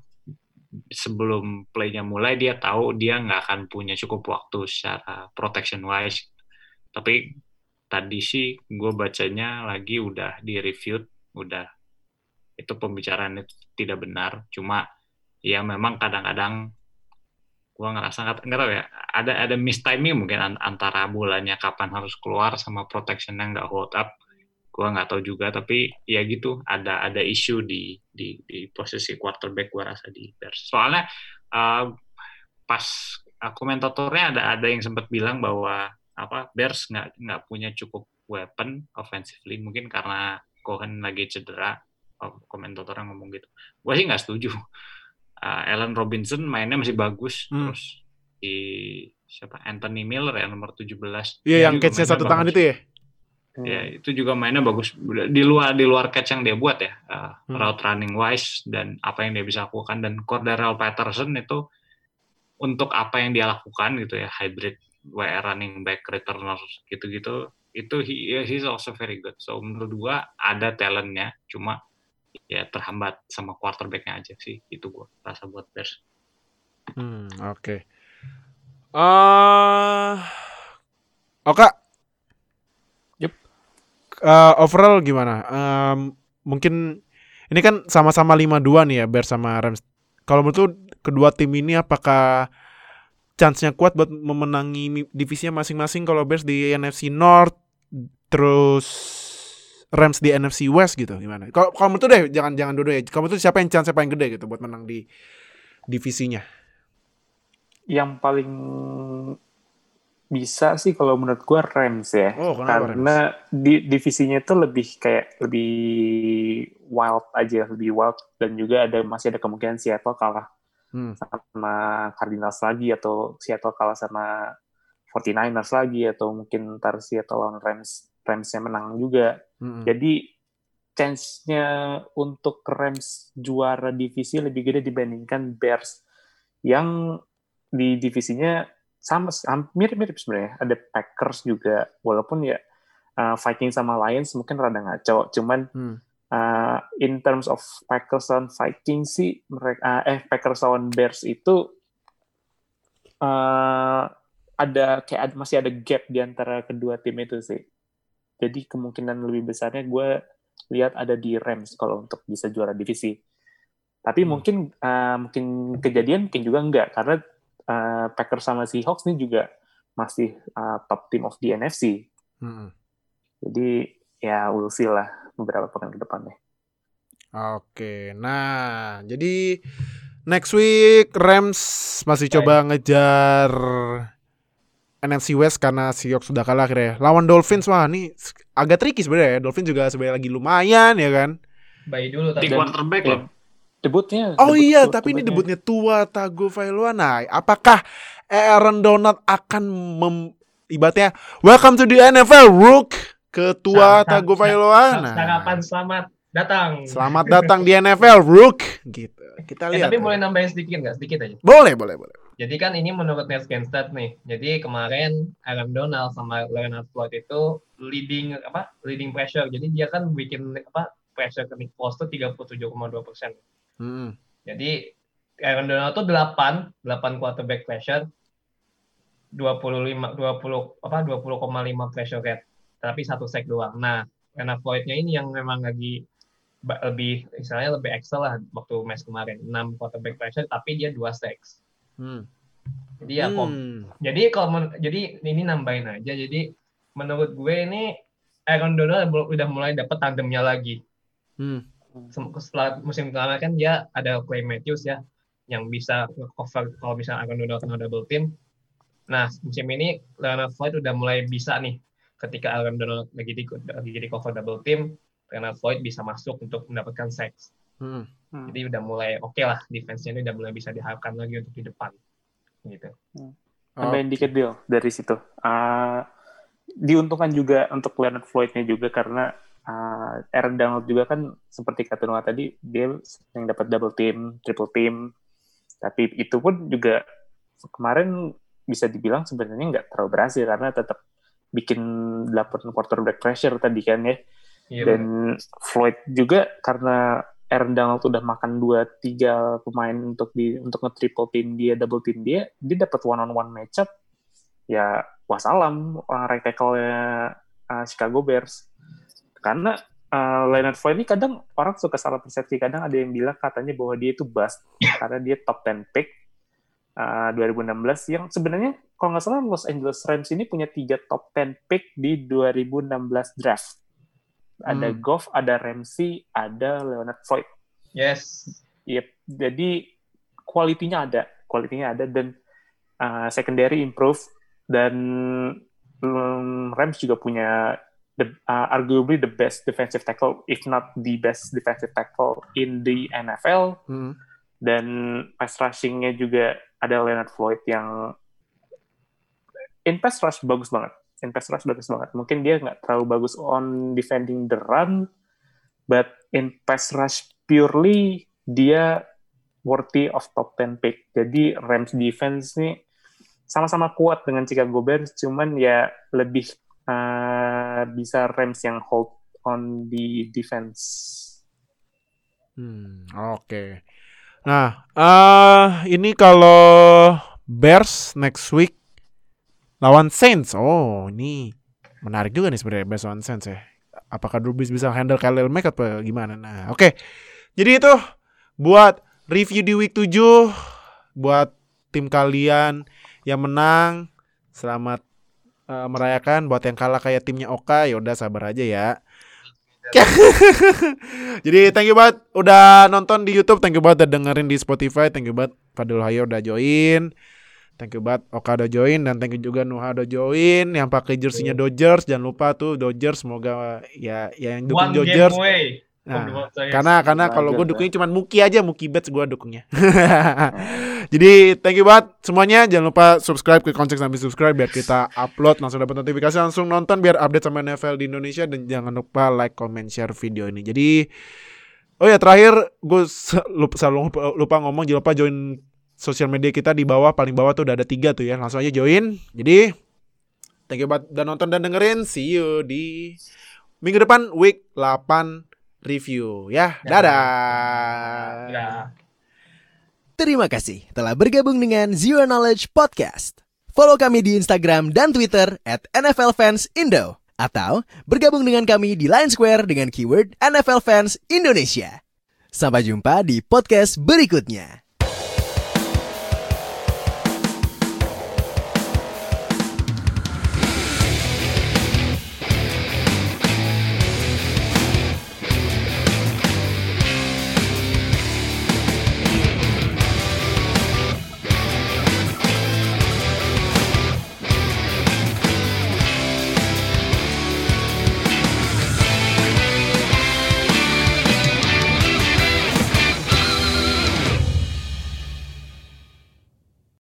sebelum playnya mulai dia tahu dia nggak akan punya cukup waktu secara protection wise tapi tadi sih gue bacanya lagi udah di review udah. Itu pembicaraan itu tidak benar cuma ya memang kadang-kadang gue ngerasa nggak tahu ya ada ada mistiming mungkin an- antara bolanya kapan harus keluar sama protectionnya nggak hold up. Gue nggak tahu juga tapi ya gitu ada ada isu di di di posisi quarterback gue rasa di Bears. Soalnya uh, pas uh, komentatornya ada ada yang sempat bilang bahwa apa Bears nggak nggak punya cukup weapon offensively mungkin karena Cohen lagi cedera oh, komentatornya ngomong gitu gue sih nggak setuju Uh, [LAUGHS] Allen Robinson mainnya masih bagus Hmm. terus di siapa Anthony Miller ya nomor 17 Iya, yang catch-nya satu tangan bagus. itu ya. Ya, itu juga mainnya bagus. Di luar di luar catch yang dia buat ya, uh, Hmm. route running wise dan apa yang dia bisa lakukan dan Cordarrelle Patterson itu untuk apa yang dia lakukan gitu ya, hybrid WR running back returner gitu-gitu, itu he, he's also very good. So menurut gua ada talentnya, cuma ya terhambat sama quarterbacknya aja sih. Itu gua rasa buat Bears. Hmm, oke. Ah, Oka. Yup. Eh, overall gimana? Em, mungkin ini kan sama-sama 5-2 nih ya Bears sama Rams. Kalau menurut lu kedua tim ini apakah chance-nya kuat buat memenangi divisinya masing-masing kalau Bears di NFC North terus Rams di NFC West gitu gimana? Kalau menurut lu deh jangan jangan dulu ya. Menurut lu siapa yang chance paling gede gitu buat menang di divisinya? Yang paling bisa sih kalau menurut gua Rams ya. Oh, Karena di divisinya itu lebih kayak lebih wild aja, lebih wild dan juga ada masih ada kemungkinan Seattle kalah Hmm. sama Cardinals lagi atau Seattle kalah sama 49ers lagi atau mungkin ntar Seattle lawan Rams Ramsnya menang juga. Mm-mm. Jadi chance-nya untuk Rams juara divisi lebih gede dibandingkan Bears yang di divisinya sama mirip-mirip sebenarnya. Ada Packers juga, walaupun ya uh, Vikings sama Lions mungkin rada ngaco. Cuman Hmm. Uh, in terms of Packers lawan Vikings sih mereka eh Packers lawan Bears itu uh, ada kayak ada, masih ada gap di antara kedua tim itu sih. Jadi kemungkinan lebih besarnya gue lihat ada di Rams kalau untuk bisa juara divisi. Tapi Hmm. mungkin uh, mungkin kejadian mungkin juga enggak karena uh, Packers sama Seahawks ini juga masih uh, top team of the NFC. Hmm. Jadi ya we'll see lah beberapa pekan ke depannya. Oke, nah jadi next week Rams masih coba ngejar NFC West karena Seahawks sudah kalah akhirnya. Lawan Dolphins wah ini agak tricky sebenarnya. ya. Dolphins juga sebenarnya lagi lumayan ya kan. Bayi dulu Di tapi quarterback Dan loh. Debutnya. Oh debut- iya, debut- tapi ini debutnya. debutnya tua Tagovailoa. Nah, apakah Aaron Donald akan mem ibaratnya welcome to the NFL Rook ketua Tagovailoa. Nah, sarapan selamat datang. selamat datang di NFL Rook gitu. Kita Eh, lihat. tapi ya. boleh nambahin sedikit nggak? Sedikit aja. Boleh, boleh, boleh. Jadi kan ini menurut Netscanstat nih. Jadi kemarin Aaron Donald sama Leonard Floyd itu leading apa? Leading pressure. Jadi dia kan bikin apa? Pressure ke Nick Foles itu 37,2 persen. Hmm. Jadi Aaron Donald tuh 8, 8 quarterback pressure, 25 20 apa 20,5 pressure rate. Tapi satu sack doang. Nah, Leonard Floyd-nya ini yang memang lagi lebih istilahnya lebih excel lah waktu match kemarin. 6 quarterback pressure tapi dia 2 sacks. Hmm. Jadi ya Hmm. jadi kalau jadi ini nambahin aja. Jadi menurut gue ini Aaron Donald udah mulai dapat tandemnya lagi. Hmm. Setelah musim kemarin kan dia ada Clay Matthews ya yang bisa cover kalau misalnya Aaron Donald kena double team. Nah musim ini Leonard Floyd udah mulai bisa nih ketika Aaron Donald lagi di lagi di cover double team, Leonard Floyd bisa masuk untuk mendapatkan sacks. Hmm. Jadi udah mulai oke lah defense-nya ini udah mulai bisa diharapkan lagi untuk di depan. Gitu. Tambahin dikit Bill dari situ. Ah, diuntungkan juga untuk Leonard Floyd-nya juga karena ah, Aaron Donald juga kan seperti kata Noah tadi dia yang dapat double team, triple team. Tapi itu pun juga kemarin bisa dibilang sebenarnya nggak terlalu berhasil karena tetap bikin 8 quarterback pressure tadi kan ya. Iya, Dan Floyd juga karena Aaron Donald udah makan dua tiga pemain untuk di untuk nge-triple team dia, double team dia, dia dapat one on one matchup. Ya wassalam orang right tackle-nya uh, Chicago Bears. Karena uh, Leonard Floyd ini kadang orang suka salah persepsi, kadang ada yang bilang katanya bahwa dia itu bust [LAUGHS] karena dia top 10 pick uh, 2016 yang sebenarnya kalau nggak salah Los Angeles Rams ini punya tiga top 10 pick di 2016 draft. Ada Hmm. Goff, ada Ramsey, ada Leonard Floyd. Yes. Yep. Jadi kualitinya ada, kualitinya ada dan uh, secondary improve dan um, Rams juga punya the, uh, arguably the best defensive tackle, if not the best defensive tackle in the NFL. Hmm. Dan pass rushing-nya juga ada Leonard Floyd yang in pass rush bagus banget. In pass rush bagus banget. Mungkin dia nggak terlalu bagus on defending the run, but in pass rush purely dia worthy of top 10 pick. Jadi Rams defense nih sama-sama kuat dengan Chicago Bears, cuman ya lebih uh, bisa Rams yang hold on the defense. Hmm, oke. Nah, eh ini kalau Bears next week lawan Saints. Oh, ini menarik juga nih sebenarnya Bears lawan Saints ya. Apakah Drew bisa handle Khalil Mack atau gimana? Nah, oke. Jadi itu buat review di week 7 buat tim kalian yang menang. Selamat eh, merayakan buat yang kalah kayak timnya Oka ya udah sabar aja ya. [LAUGHS] Jadi thank you banget udah nonton di YouTube, thank you banget udah dengerin di Spotify, thank you banget Fadil Hayo udah join. Thank you banget Oka udah join dan thank you juga Nuha udah join yang pakai jersinya Dodgers jangan lupa tuh Dodgers semoga ya ya yang dukung One game Dodgers away. Nah, karena karena kalau gue dukungnya cuma Muki aja, Muki Bets gue dukungnya. [LAUGHS] [LAUGHS] Jadi thank you banget semuanya. Jangan lupa subscribe ke Konsep sambil subscribe biar kita upload langsung dapat notifikasi langsung nonton biar update sama NFL di Indonesia dan jangan lupa like, comment, share video ini. Jadi oh ya terakhir gue lupa, selalu lupa, lupa ngomong jangan lupa join sosial media kita di bawah paling bawah tuh udah ada tiga tuh ya. Langsung aja join. Jadi thank you buat udah nonton dan dengerin. See you di minggu depan week 8 review ya. Dadah. Ya. Terima kasih telah bergabung dengan Zero Knowledge Podcast. Follow kami di Instagram dan Twitter at NFL Fans Indo. Atau bergabung dengan kami di Line Square dengan keyword NFL Fans Indonesia. Sampai jumpa di podcast berikutnya.